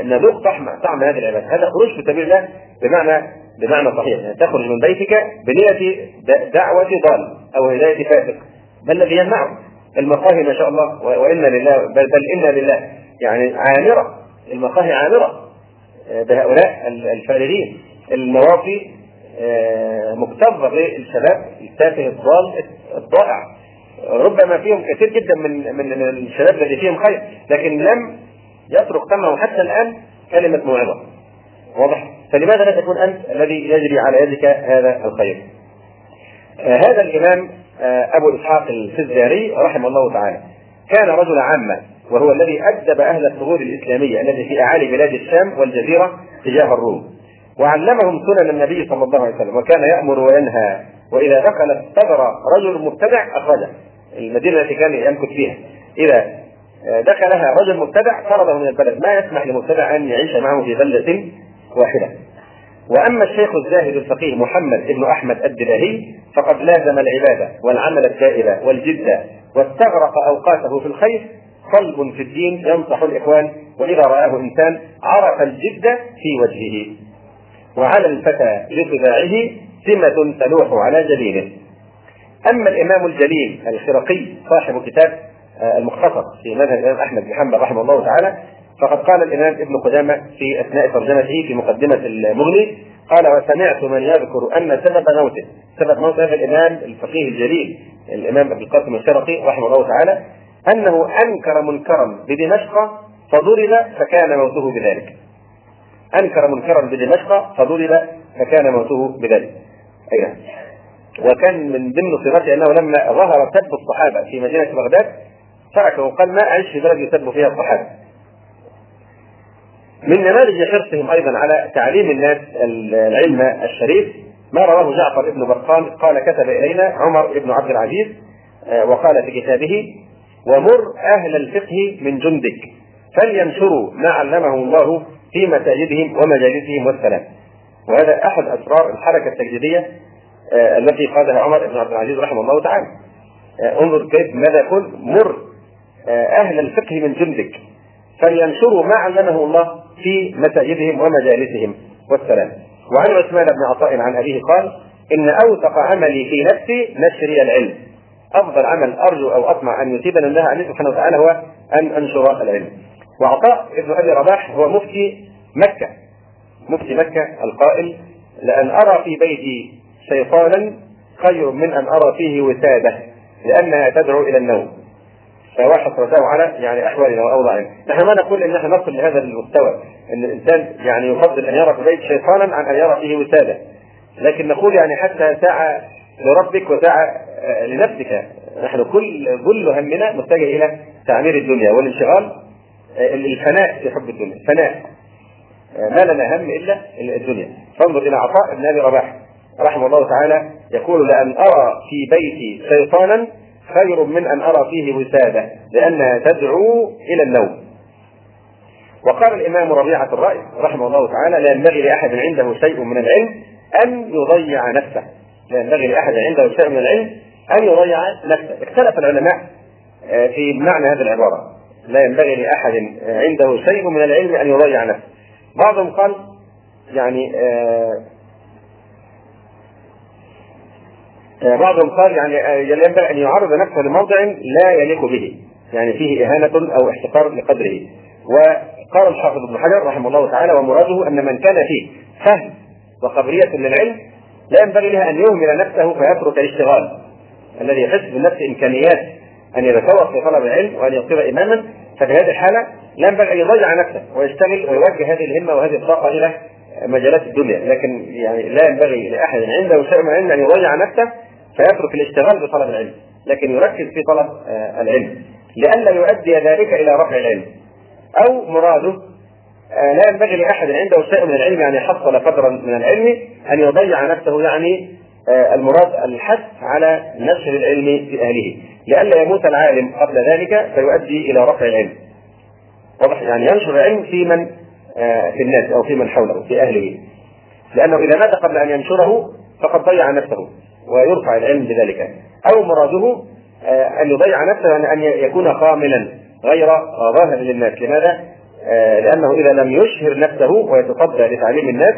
Speaker 1: نذوق طعم طعم هذه العبادة. هذا خروج في سبيل الله بمعنى بمعنى صحيح. يعني تخرج من بيتك بنية دعوة ضال أو هداية فاسق. ما الذي يمنعه؟ المقاهي ما شاء الله وإنا لله بل, بل إنا لله. يعني عامرة. المقاهي عامرة بهؤلاء الفارغين النوافي مكتظة بالشباب التافه الضال الضائع. ربما فيهم كثير جدا من من الشباب الذي فيهم خير لكن لم يترك تمه حتى الآن كلمة موعظة. واضح؟ فلماذا لا تكون أنت الذي يجري على يدك هذا الخير؟ آه هذا الإمام آه أبو إسحاق الفزاري رحمه الله تعالى. كان رجل عامه وهو الذي أدب أهل الثغور الإسلامية التي في أعالي بلاد الشام والجزيرة تجاه الروم. وعلمهم سنن النبي صلى الله عليه وسلم وكان يأمر وينهى وإذا دخل الثغر رجل مبتدع أخرجه. المدينة التي كان يمكث فيها. إذا دخلها رجل مبتدع طرده من البلد. ما يسمح لمبتدع أن يعيش معه في بلده واحدة. وأما الشيخ الزاهد الفقيه محمد بن أحمد الدلاهي فقد لازم العبادة والعمل الدائب والجد واستغرق أوقاته في الخير صلب في الدين ينصح الإخوان وإذا رآه إنسان عرف الجد في وجهه وعلى الفتى لطباعه سمة تلوح على جبينه. أما الإمام الجليل الخرقي صاحب كتاب المختصر في مذهب الإمام أحمد بن حنبل رحمه الله تعالى فقد قال الإمام ابن قدامة في أثناء ترجمته في مقدمة المغني قال وسمعت من يذكر أن سبب موته سبب موت هذا الإمام الفقيه الجليل الإمام أبي القاسم الخرقي رحمه الله تعالى أنه أنكر منكرا بدمشق فضرب فكان موته بذلك أنكر منكرا بدمشق فضرب فكان موته بذلك. أيوه. وكان من ضمن صفاته أنه لما ظهر سب الصحابة في مدينة بغداد تركه وقال ما أعيش في بلد يسب فيها الصحابة. من نماذج حرصهم أيضا على تعليم الناس العلم الشريف ما رواه جعفر بن برقان قال كتب إلينا عمر بن عبد العزيز وقال في كتابه ومر أهل الفقه من جندك فلينشروا ما علمه الله في مساجدهم ومجالسهم والسلام. وهذا أحد أسرار الحركة التجديدية آه، التي قادها عمر بن عبد العزيز رحمه الله تعالى. آه، انظر كيف ماذا يقول. مر آه، أهل الفقه من جندك فلينشروا ما علمه الله في مساجدهم ومجالسهم والسلام. وعن عثمان بن عطاء عن أبيه قال إن أوثق عملي في نفسي نشري العلم. أفضل عمل أرجو أو أطمع أن يصيبنا الله عنه سبحانه وتعالى هو أن أنشر العلم. وعطاء ابن أبي رباح هو مفتي مكة. مفتي مكة القائل لأن أرى في بيتي شيطانا خير من أن أرى فيه وسادة لأنها تدعو إلى النوم. فهو حسرته على يعني أحوالنا وأوضاعنا. نحن ما نقول إن نحن نصل لهذا المستوى أن الإنسان يعني يفضل أن يرى في بيت شيطانا عن أن يرى فيه وسادة. لكن نقول يعني حتى ساعة لربك آه، لنفسك. نحن كل كل همنا متجه إلى تعمير الدنيا والانشغال آه، الفناء في حب الدنيا فناء آه، ما لنا هم إلا الدنيا. فانظر إلى عطاء بن أبي رباح. رحمه الله تعالى يقول لأن أرى في بيتي شيطانا خير من أن أرى فيه وسادة لأنها تدعو إلى النوم. وقال الإمام ربيعة الرأي رحمه الله تعالى لا ينبغي لأحد عنده شيء من العلم أن يضيع نفسه. لا ينبغي لأحد عنده شيء من العلم أن يضيع نفسه. اختلف العلماء آه، في معنى هذه العبارة. لا ينبغي لأحد عنده شيء من العلم أن يضيع نفسه. بعضهم قال يعني آه آه، بعضهم قال يعني ينبغي أن يعرض نفسه لموضع لا يليق به يعني فيه إهانة أو احتقار لقدره. وقال الحافظ ابن حجر رحمه الله تعالى ومراده أن من كان فيه فهم وقبلية للعلم لا ينبغي له أن يهمل نفسه فيترك الاشتغال. الذي يحس بالنفس إمكانيات أن يتفوق في طلب العلم وأن يصير إماما ففي هذه الحالة لا ينبغي أن يضيع نفسه ويشتغل ويوجه هذه الهمة وهذه الطاقة إلى مجالات الدنيا. لكن يعني لا ينبغي لأحد عنده شيء من أن يضيع نفسه فيترك الاشتغال بطلب العلم لكن يركز في طلب آه، العلم. لئلا يؤدي ذلك إلى رفع العلم أو مراده لا ينبغي لأحد عنده شيء من العلم يعني حصل قدرا من العلم أن يضيع نفسه يعني آه، المراد الحث على نشر العلم في أهله. لئلا يموت العالم قبل ذلك فيؤدي إلى رفع العلم. واضح؟ يعني ينشر العلم في من في الناس أو في من حوله في أهله. لأنه إذا مات قبل أن ينشره فقد ضيع نفسه ويرفع العلم بذلك. أو مراده آه، أن يضيع نفسه أن يكون خاملا غير ظاهر للناس. لماذا؟ آه، لأنه إذا لم يشهر نفسه ويتصدى لتعليم الناس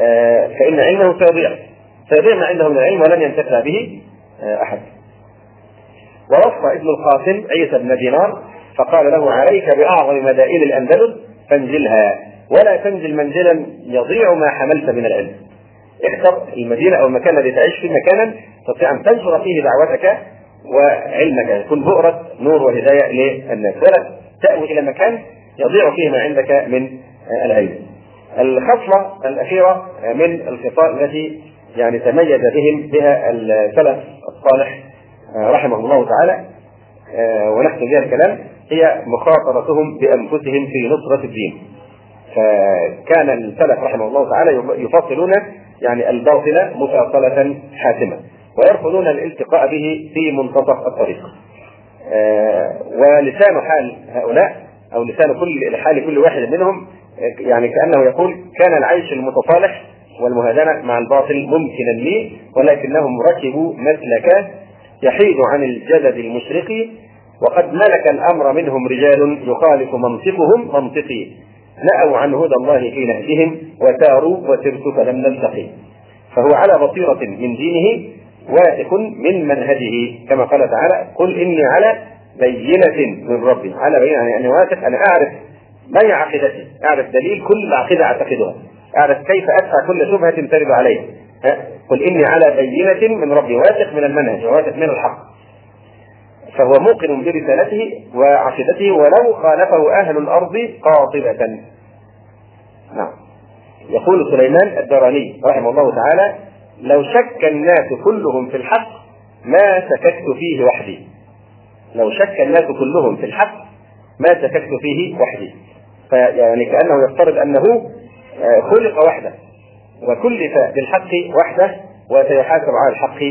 Speaker 1: آه، فإن علمه سيضيع سيضيع ما عنده من العلم ولن ينتفع به أحد. ورفع ابن القاسم عيسى بن دينار فقال له عليك بأعظم مدائن الأندلس فانزلها ولا تنزل منزلا يضيع ما حملت من العلم. اختر المدينة أو المكان الذي تعيش فيه مكانا تستطيع أن تنشر فيه دعوتك وعلمك. يكون بؤرة نور وهداية للناس. ولا تأوي إلى مكان يضيع فيه ما عندك من العلم. الخصلة الأخيرة من الخصال التي يعني تميز بهم بها السلف الصالح رحمه الله تعالى. ونحن بها الكلام. هي مخاطرتهم بأنفسهم في نصرة الدين. فكان السلف رحمه الله تعالى يفصلون يعني الباطل مفاصلة حاسمة ويرفضون الالتقاء به في منتصف الطريق. آه ولسان حال هؤلاء أو لسان كل حال كل واحد منهم يعني كأنه يقول كان العيش المتصالح والمهادنة مع الباطل ممكنا لي ولكنهم ركبوا مسلكا يحيد عن الجدد المشرق وقد ملك الأمر منهم رجال يخالف منطقهم منطقي. نأوا عن هدى الله في نهجهم وساروا وسرت فلم نلتقي. فهو على بصيرة من دينه واثق من منهجه كما قال تعالى قل إني على بينة من ربي على بينة يعني أنا واثق أنا أعرف ما هي عقيدتي أعرف دليل كل عقيدة أعتقدها. أعرف كيف أدفع كل شبهة ترد علي قل إني على بينة من ربي. واثق من المنهج واثق من الحق. فهو موقن برسالته وعقيدته ولو خالفه أهل الأرض قاطبة نعم. يقول سليمان الدراني رحمه الله تعالى لو شك الناس كلهم في الحق ما سكت فيه وحدي. لو شك الناس كلهم في الحق ما سكت فيه وحدي فيعني كأنه يفترض أنه آه، خلق وحده وكلف بالحق وحده وسيحاسب على الحق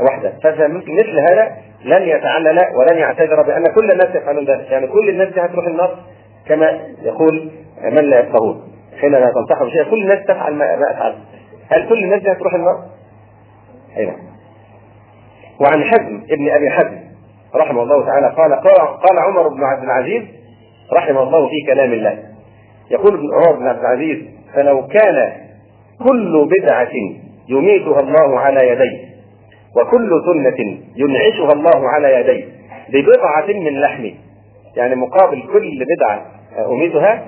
Speaker 1: وحده فمثل هذا لن يتعلل ولن يعتذر بأن كل الناس يفعلون ذلك، يعني كل الناس هتروح النار كما يقول من لا يفقهون حين لا تنصح بشيء كل الناس تفعل ما افعل. هل كل الناس هتروح النار؟ اي نعم. وعن حزم ابن أبي حزم رحمه الله تعالى. قال قال عمر بن عبد العزيز رحمه الله في كلام الله. يقول ابن عمر بن عبد العزيز فلو كان كل بدعة يميتها الله على يديه وكل سنة ينعشها الله على يديه ببضعة من لحمه يعني مقابل كل بدعة أميتها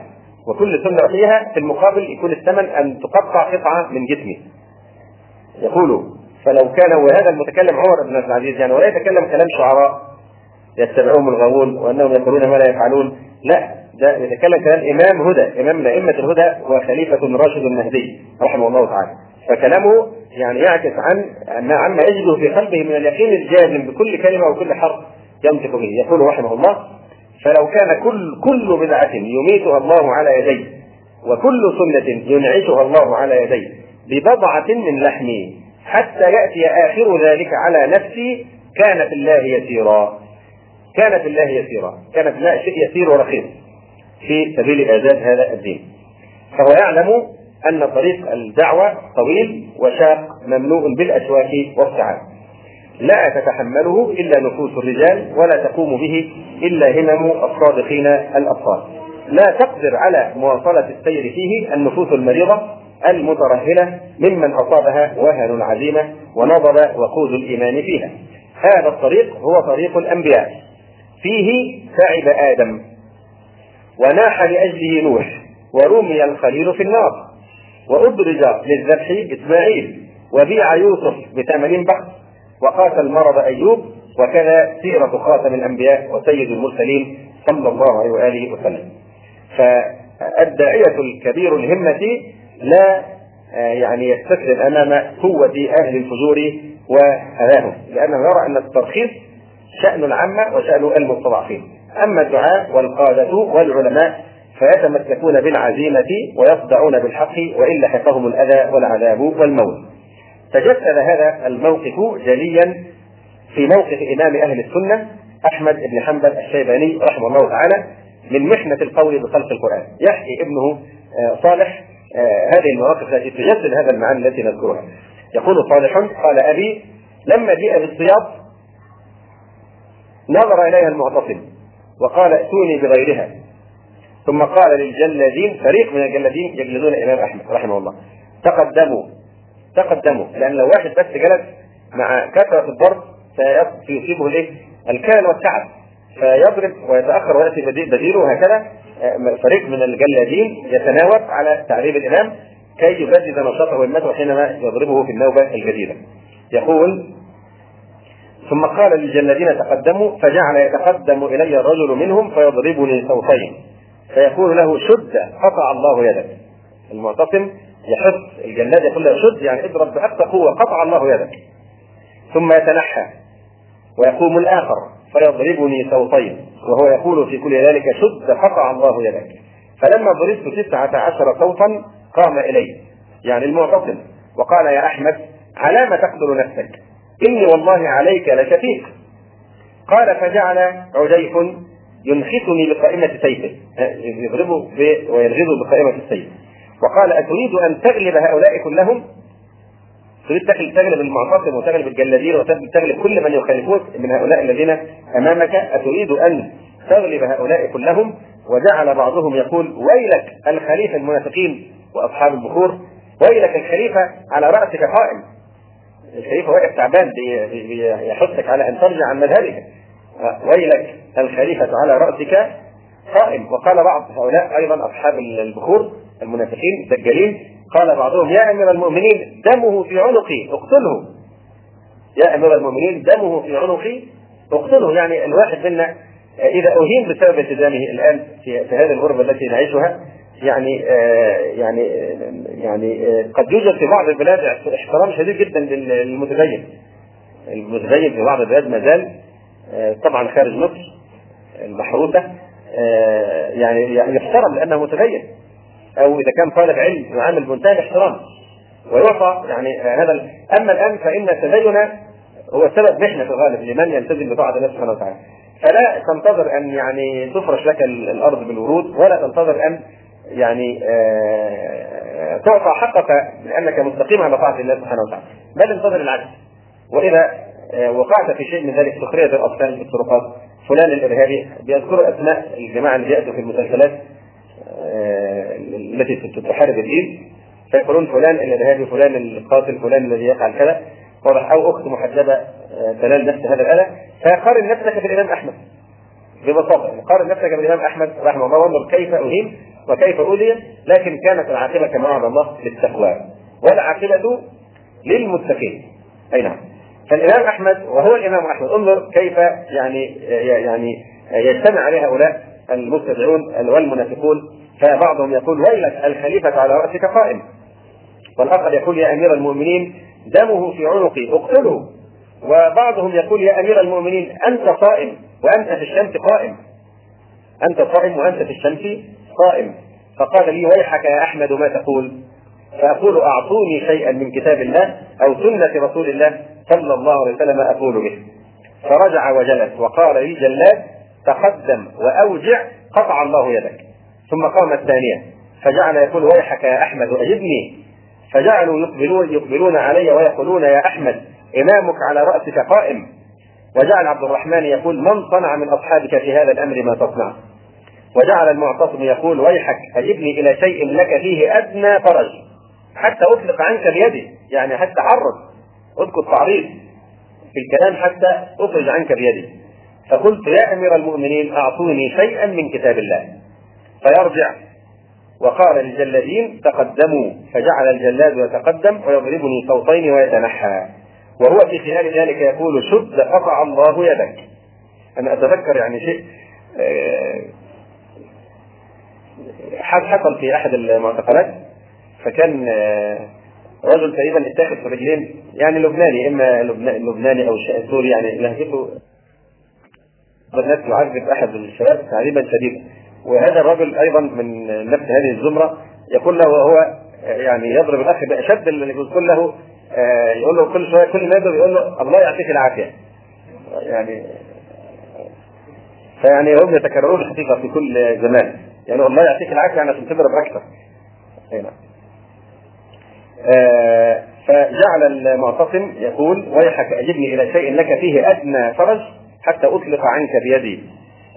Speaker 1: وكل سنة فيها في المقابل يكون الثمن أن تقطع قطعة من جسمي يقول فلو كان وهذا المتكلم عمر بن عبد العزيز يعني ولا يتكلم كلام شعراء يتبعهم الغاوون وأنهم يقولون ما لا يفعلون. لا ده يتكلم كلام إمام هدى إمام من أئمة الهدى وخليفة راشد المهدي رحمه الله تعالى. فكلامه يعني يعكس عن عما يجده في قلبه من اليقين الجازم بكل كلمة وكل حرف ينطق به. يقول رحمه الله فلو كان كل كل بدعة يميتها الله على يديه وكل سنة ينعشها الله على يديه ببضعة من لحمه حتى يأتي آخر ذلك على نفسي كان في الله يسيرا. كان في الله يسيرا كان في الله شيء يسير ورخيص في سبيل إعداد هذا الدين. فهو يعلم أن طريق الدعوة طويل وشاق مملوء بالاشواك والسعادة. لا تتحمله إلا نفوس الرجال ولا تقوم به إلا همم الصادقين الابصار لا تقدر على مواصلة السير فيه النفوس المريضة المترهلة ممن أصابها وهن العزيمه ونضب وقود الإيمان فيها. هذا الطريق هو طريق الأنبياء. فيه تعب آدم. وناح لأجله نوح ورمي الخليل في النار وأدرج للذبح إسماعيل وبيع يوسف بثمن بخس وقاتل المرض أيوب وكذا سيرة خاتم الأنبياء وسيد المرسلين صلى الله عليه وآله وسلم. فالداعية الكبير الهمة لا يعني يستسلم أمام قوة أهل الفجور وهواهم لأنه يرى أن الترخيص شأن العامة وشأن المستضعفين أما الدعاء والقادة والعلماء فيتمسكون بالعزيمة ويصدعون بالحق وإن لحقهم الأذى والعذاب والموت. تجسد هذا الموقف جليا في موقف إمام أهل السنة أحمد بن حنبل الشيباني رحمه الله تعالى من محنة القول بخلق القرآن. يحكي ابنه صالح هذه المواقف التي تجسد هذا المعاني التي نذكرها. يقول صالح قال أبي لما جيء بالصياط نظر إليها المعتصم وقال ائتوني بغيرها ثم قال للجلادين فريق من الجلادين يجلدون الإمام أحمد رحمه الله تقدموا تقدموا لأن لو واحد بس جلس مع كثرة الضرب سيصيبه الإيه؟ الكلل والتعب فيضرب ويتأخر ويأتي بديله وهكذا فريق من الجلادين يتناوب على تعذيب الإمام كي يجدد نشاطه وهمته حينما يضربه في النوبة الجديدة. يقول ثم قال للجلادين تقدموا فجعل يتقدم إلي الرجل منهم فيضربني صوتين. فيقول له شد قطع الله يدك. المعتصم يحث الجلاد يقول له شد يعني اضرب بأقصى قوة قطع الله يدك. ثم يتنحى ويقوم الآخر فيضربني صوتين وهو يقول في كل ذلك شد قطع الله يدك. فلما ضربت تسعة عشر صوتا قام إلي يعني المعتصم وقال يا أحمد على ما تقتل نفسك؟ إني والله عليك لشفيق. قال فجعل عجيف ينخسني بقائمة سيفه. يضربه ويلغزه بقائمة السيف. وقال أتريد أن تغلب هؤلاء كلهم؟ تريد تغلب المعتصم وتغلب الجلادين وتغلب كل من يخالفوك من هؤلاء الذين أمامك؟ أتريد أن تغلب هؤلاء كلهم؟ وجعل بعضهم يقول ويلك الخليفة المنافقين وأصحاب البخور ويلك الخليفة على رأسك قائم. الخليفة واقف تعبان بيحثك على أن ترجع عن مذهبك. ويلك الخليفة على رأسك قائم. وقال بعض هؤلاء أيضا أصحاب البخور المنافقين الدجالين قال بعضهم يا أمير المؤمنين دمه في عنقي اقتله. يا أمير المؤمنين دمه في عنقي اقتله. يعني الواحد منا إذا أهين بسبب التزامه الآن في, هذه الغربة التي نعيشها يعني آه يعني آه يعني آه قد يوجد في بعض البلاد احترام شديد جدا للمتدين المتدين في بعض البلاد ما زال طبعا خارج مصر المحروسة يعني يحترم لأنه متدين أو إذا كان طالب علم يعامل بمنتهى الاحترام ويعطى يعني هذا أما الآن فإن التدين هو سبب محنة في الغالب لمن يلتزم بطاعة الله سبحانه وتعالى. فلا تنتظر أن يعني تفرش لك الأرض بالورود ولا تنتظر أن يعني آه، تعطى حقك لأنك مستقيم على طاعة الله سبحانه وتعالى. بل انتظر العكس. وإذا آه، وقعت في شيء من ذلك سخريه الأطفال في الطرقات. فلان الإرهابي بيذكروا اسماء الجماعه اللي بياتوا في المسلسلات آه، التي تحارب الدين. فيقولون فلان الإرهابي فلان القاتل فلان الذي يفعل كذا. واضح أو أخت محجبة تنال نفس هذا الأذى. فقارن نفسك في الامام أحمد. ببساطة قارن نفسك بالإمام أحمد رحمه الله وانظر كيف اهين وكيف أولي لكن كانت العاقبة كما وعد الله للتقوى والعاقبة للمتقين. أي نعم. فالإمام أحمد وهو الإمام أحمد انظر كيف يعني يعني يجتمع عليه هؤلاء المبتدعون والمنافقون فبعضهم يقول ويلك الخليفة على رأسك قائم. والآخر يقول يا أمير المؤمنين دمه في عنقي اقتله. وبعضهم يقول يا أمير المؤمنين أنت صائم وأنت في الشمس قائم. أنت صائم وأنت في الشمس قائم. فقال لي ويحك يا أحمد ما تقول؟ فأقول أعطوني شيئا من كتاب الله أو سنة رسول الله صلى الله عليه وسلم أقول به. فرجع وجلس وقال لي جلاد تقدم وأوجع قطع الله يدك. ثم قام الثانية فجعل يقول ويحك يا أحمد أجبني. فجعلوا يقبلون يقبلون علي ويقولون يا أحمد إمامك على رأسك قائم. وجعل عبد الرحمن يقول من صنع من أصحابك في هذا الأمر ما تصنع؟ وجعل المعتصم يقول ويحك أجبني إلى شيء لك فيه أدنى فرج؟ حتى أطلق عنك بيدي يعني حتى عرض. اذكر تعريض في الكلام حتى أخرج عنك بيدي. فقلت يا أمير المؤمنين أعطوني شيئا من كتاب الله. فيرجع وقال للجلادين تقدموا. فجعل الجلاد يتقدم ويضربني صوتين ويتنحى. وهو في خلال ذلك يقول شد قطع الله يدك. أنا أتذكر يعني شيء آه، حصل في أحد المعتقلات. فكان آه، رجل تقريبا اتاخذ في رجلين يعني لبناني إما لبناني أو سوري يعني لهجته. الناس يعذب أحد الشباب تعذيبا شديدا. وهذا الرجل أيضا من نفس هذه الزمرة يقول له وهو آه، يعني يضرب الأخ باشد اللي يقول له آه، يقول له كل شوية كل ما يقول له الله يعطيك العافية. يعني فيعني هم يتكررون الحقيقة في كل زمان. يعني الله يعطيك العافية يعني عشان تضرب أكثر هنا آه فجعل المعتصم يقول ويحك اجبني إلى شيء لك فيه أدنى فرج حتى أطلق عنك بيدي.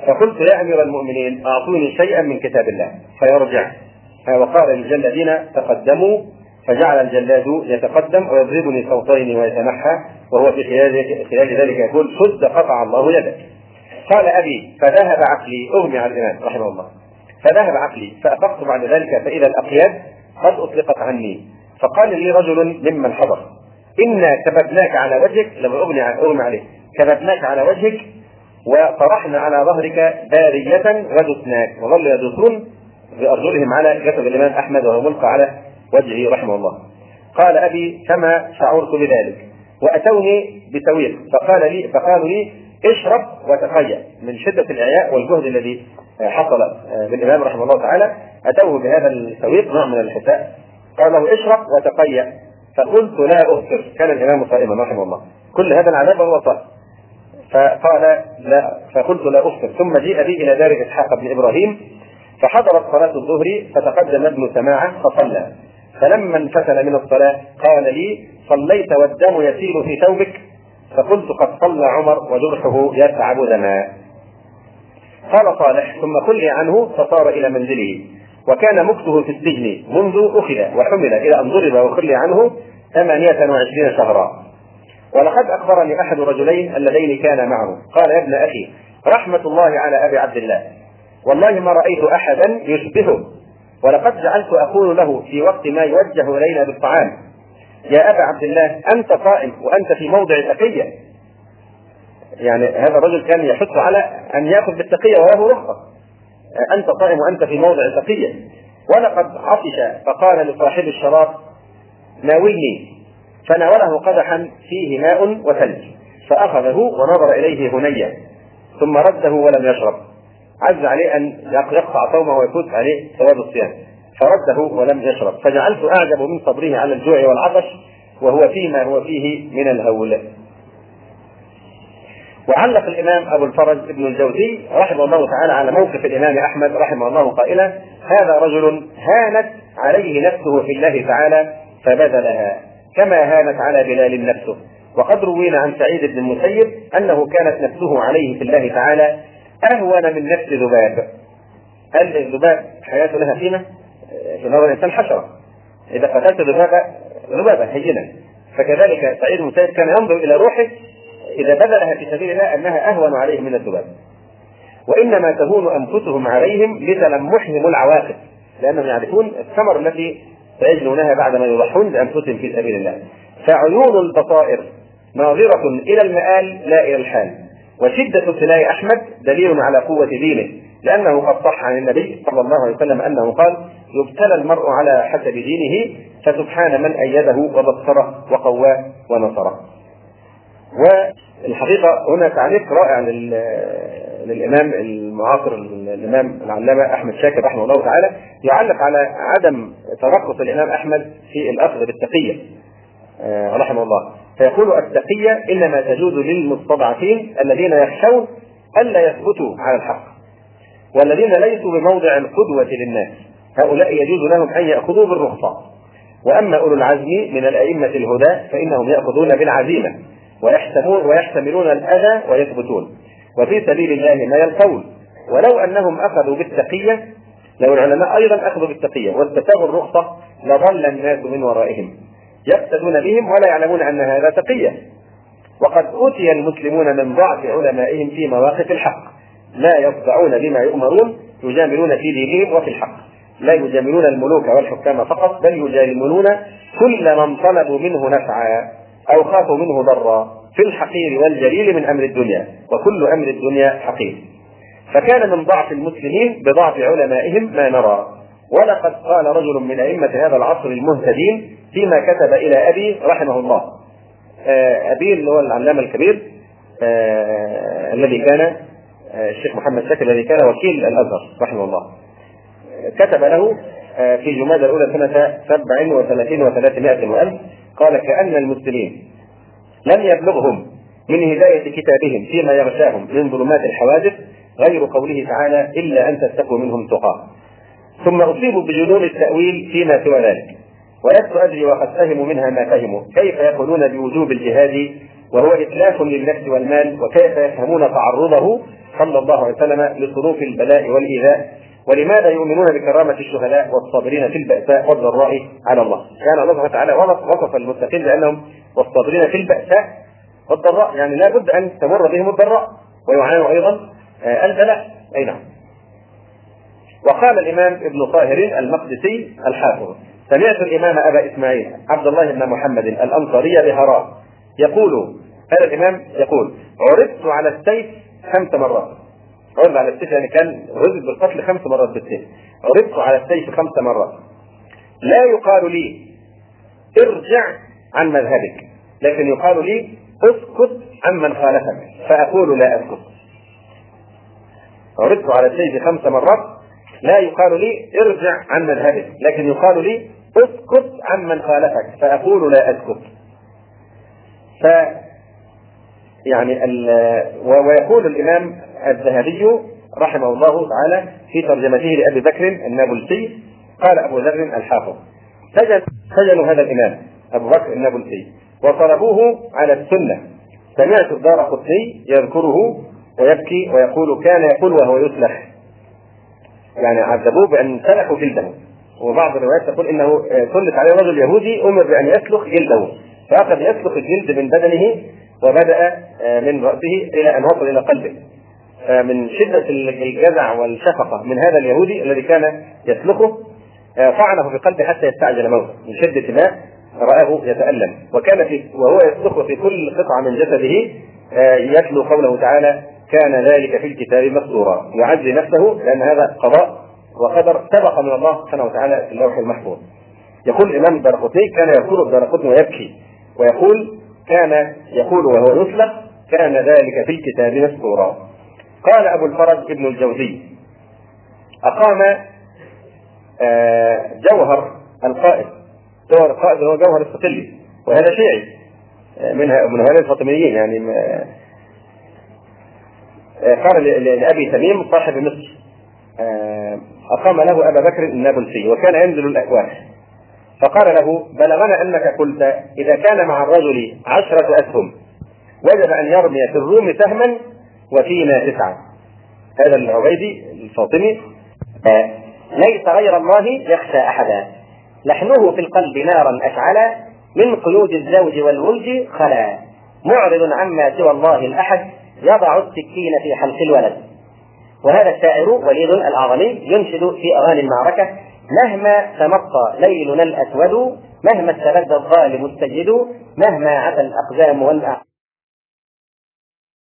Speaker 1: فقلت يا أمير المؤمنين أعطوني شيئا من كتاب الله. فيرجع. وقال للجلادين تقدموا. فجعل الجلاد يتقدم ويضربني صوتين ويتنحى وهو في خلال ذلك يقول شد قطع الله يدك. قال أبي فذهب عقلي أغمي على الإمام. رحمه الله. فذهب عقلي فأفقت بعد ذلك فإذا الأقياد قد أطلقت عني. فقال لي رجل ممن حضر إنا كببناك على وجهك لما أغني أغني عليه كببناك على وجهك وطرحنا على ظهرك بارية ودسناك وظلوا يدوسون بأرجلهم على جسد الإمام أحمد وهو ملقى على وجهه رحمه الله. قال أبي فما شعرت بذلك؟ وأتوني بسويق فقال لي فقالوا لي اشرب وتقيأ من شدة الإعياء والجهد الذي حصل بالإمام رحمه الله تعالى. أتوه بهذا السويق نوع من الحساء. قال له اشرب وتقيأ فقلت لا أفطر. كان الإمام صائما رحمه الله. كل هذا العذاب وهو صائم. فقال لا فقلت لا أفطر. ثم جيء بي إلى دار إسحاق بن إبراهيم. فحضرت صلاة الظهر فتقدم ابن سماعة فصلى. فلما انفتل من الصلاة قال لي صليت والدم يسيل في ثوبك. فقلت قد صلى عمر وجرحه يتعب دما. قال صالح ثم خلي عنه فصار إلى منزله وكان مكثه في السجن منذ أخذ وحمل إلى أن ضرب وخلي عنه ثمانية وعشرين شهرا. ولقد أخبرني أحد رجلين اللذين كان معه. قال يا ابن أخي رحمة الله على أبي عبد الله. والله ما رأيت أحدا يشبهه. ولقد جعلت أقول له في وقت ما يوجه إلينا بالطعام. يا أبا عبد الله أنت قائم وأنت في موضع التقية. يعني هذا الرجل كان يحث على أن يأخذ بالتقية وله رخصة. أنت قائم وأنت في موضع التقية. ولقد عطش فقال لصاحب الشراب ناولني فناوله قدحا فيه ماء وثلج. فأخذه ونظر إليه هنيا. ثم رده ولم يشرب. عز عليه أن يقطع صومه ويفوت عليه ثواب الصيام. فرده ولم يشرب. فجعلت أعجب من صبره على الجوع والعطش وهو فيما هو فيه من الهول. وعلق الإمام أبو الفرج ابن الجوزي رحمه الله تعالى على موقف الإمام أحمد رحمه الله قائلا هذا رجل هانت عليه نفسه في الله تعالى فبذلها كما هانت على بلال نفسه. وقد روينا عن سعيد بن المسيب أنه كانت نفسه عليه في الله تعالى أهون من نفس ذباب. هل الذباب حياته لها قيمة؟ في نظر الإنسان حشرة. إذا قتلت ذبابه ذبابه هينه فكذلك سعيد المسيب كان ينظر إلى روحه إذا بذلها في سبيل الله أنها أهون عليه من الذباب. وإنما تهون أنفسهم عليهم لتلمحهم العواقب لأنهم يعرفون الثمر التي سيجنونها بعدما يضحون بانفسهم في سبيل الله. فعيون البصائر ناظرة إلى المآل لا إلى الحال. وشدة ابتلاء أحمد دليل على قوة دينه لأنه قد صح عن النبي صلى الله عليه وسلم أنه قال يبتلى المرء على حسب دينه فسبحان من أيده وبصره وقواه ونصره. والحقيقة هنا تعليق رائع للإمام المعاصر الإمام العلامة أحمد شاكر رحمه الله تعالى يعلق على عدم ترقص الإمام أحمد في الأخذ بالتقية آه، رحمه الله. فيقول التقية إنما تجوز للمستضعفين الذين يخشون ألا يثبتوا على الحق والذين ليسوا بموضع القدوة للناس. هؤلاء يجوز لهم أن يأخذوا بالرخصة. وأما أولو العزم من الأئمة الهدى فإنهم يأخذون بالعزيمة ويحتملون الأذى ويثبتون. وفي سبيل الله ما يلقون. ولو أنهم أخذوا بالتقية لو العلماء أيضا أخذوا بالتقية واستتابوا الرخصة لظل الناس من ورائهم. يقتدون بهم ولا يعلمون أن هذا تقية. وقد أوتي المسلمون من ضعف علمائهم في مواقف الحق. لا يخضعون بما يؤمرون يجاملون في دينهم وفي الحق. لا يجاملون الملوك والحكام فقط بل يجاملون كل من طلبوا منه نفعا أو خافوا منه ضرا في الحقير والجليل من أمر الدنيا وكل أمر الدنيا حقير. فكان من ضعف المسلمين بضعف علمائهم ما نرى. ولقد قال رجل من أئمة هذا العصر المهتدين فيما كتب إلى أبي رحمه الله. آه، أبي اللي هو العلامة الكبير آه، الذي كان آه، الشيخ محمد شاكر الذي كان وكيل الأزهر رحمه الله. كتب له في جماد الأولى سنة 37 و300 وألف قال كأن المسلمين لم يبلغهم من هداية كتابهم فيما يغشاهم من ظلمات الحوادث غير قوله تعالى إلا أن تتقوا منهم تقاه ثم أصيبوا بجنون التأويل فيما سوى ذلك. ولست أدري وقد فهموا منها ما فهموا كيف يقولون بوجوب الجهاد وهو إتلاف للنفس والمال وكيف يفهمون تعرضه صلى الله عليه وسلم لصروف البلاء والإيذاء؟ ولماذا يؤمنون بكرامة الشهداء والصابرين في البأساء والضراء على الله؟ كان الله سبحانه وتعالى وصف المتقين بأنهم والصابرين في البأساء والضراء، يعني لا بد أن تمر بهم الضراء ويعانوا أيضا آه، البلاء، أي نعم. وقال الإمام ابن طاهر المقدسي الحافظ سمعت الإمام أبا إسماعيل عبد الله بن محمد الأنصاري بهراء يقول هذا الإمام يقول عرضت على السيف خمس مرات عرض على السيف يعني كان رزق بالقتل خمس مرات بالسيف. عرضت على السيف خمس مرات. لا يقال لي ارجع عن مذهبك لكن يقال لي اسكت عمن خالفك فأقول لا أسكت. عرضت على السيف خمس مرات لا يقال لي ارجع عن مذهبك لكن يقال لي اسكت عمن خالفك فأقول لا أسكت. ف يعني ويقول الإمام الذهبي رحمه الله تعالى في ترجمته لأبي بكر النابلسي. قال أبو ذر الحافظ سجن سجنوا هذا الإمام أبو بكر النابلسي وطلبوه على السنة. سمعت الدار قطني يذكره ويبكي ويقول كان يقول وهو يسلخ يعني عذبوه بأن سلخوا جلده. وبعض الروايات تقول إنه سلط عليه رجل يهودي أمر بأن يسلخ جلده. فاخذ يسلخ الجلد من بدنه وبدأ من رأسه إلى أن وصل إلى قلبه. فمن شدة الجزع والشفقة من هذا اليهودي الذي كان يسلخه آه، طعنه في قلبه حتى يستعجل موته. من شدة ما رآه يتألم. وكان في وهو يسلخ في كل قطعة من جسده آه، يتلو قوله تعالى كان ذلك في الكتاب مسطورا يعزي نفسه لأن هذا قضاء وقدر سبق من الله سبحانه وتعالى في اللوح المحفوظ. يقول الإمام الدرقطني كان يقول الدرقطني ويبكي ويقول كان يقول وهو يسلق كان ذلك في الكتاب مسطورا قال أبو الفرج ابن الجوزي أقام آه، جوهر القائد. جوهر القائد هو جوهر الصقلي وهذا شيعي آه، منها من هؤلاء الفاطميين يعني قال لأبي تميم صاحب مصر أقام له أبا بكر النابلسي وكان ينزل الأكوان. فقال له بلغنا أنك قلت إذا كان مع الرجل عشرة أسهم وجب أن يرمي في الروم سهما وفينا تسعة. هذا العبيدي الفاطمي. ليس غير الله يخشى أحدا. لحنه في القلب نارا أشعلا من قيود الزوج والولد خلا. معرض عما سوى الله الأحد يضع السكين في حلق الولد. وهذا الشاعر وليد الأعظمي ينشد في أغاني المعركة مهما تمطى ليلنا الأسود مهما استبد الظالم السجد مهما عتى الاقدام والاعداء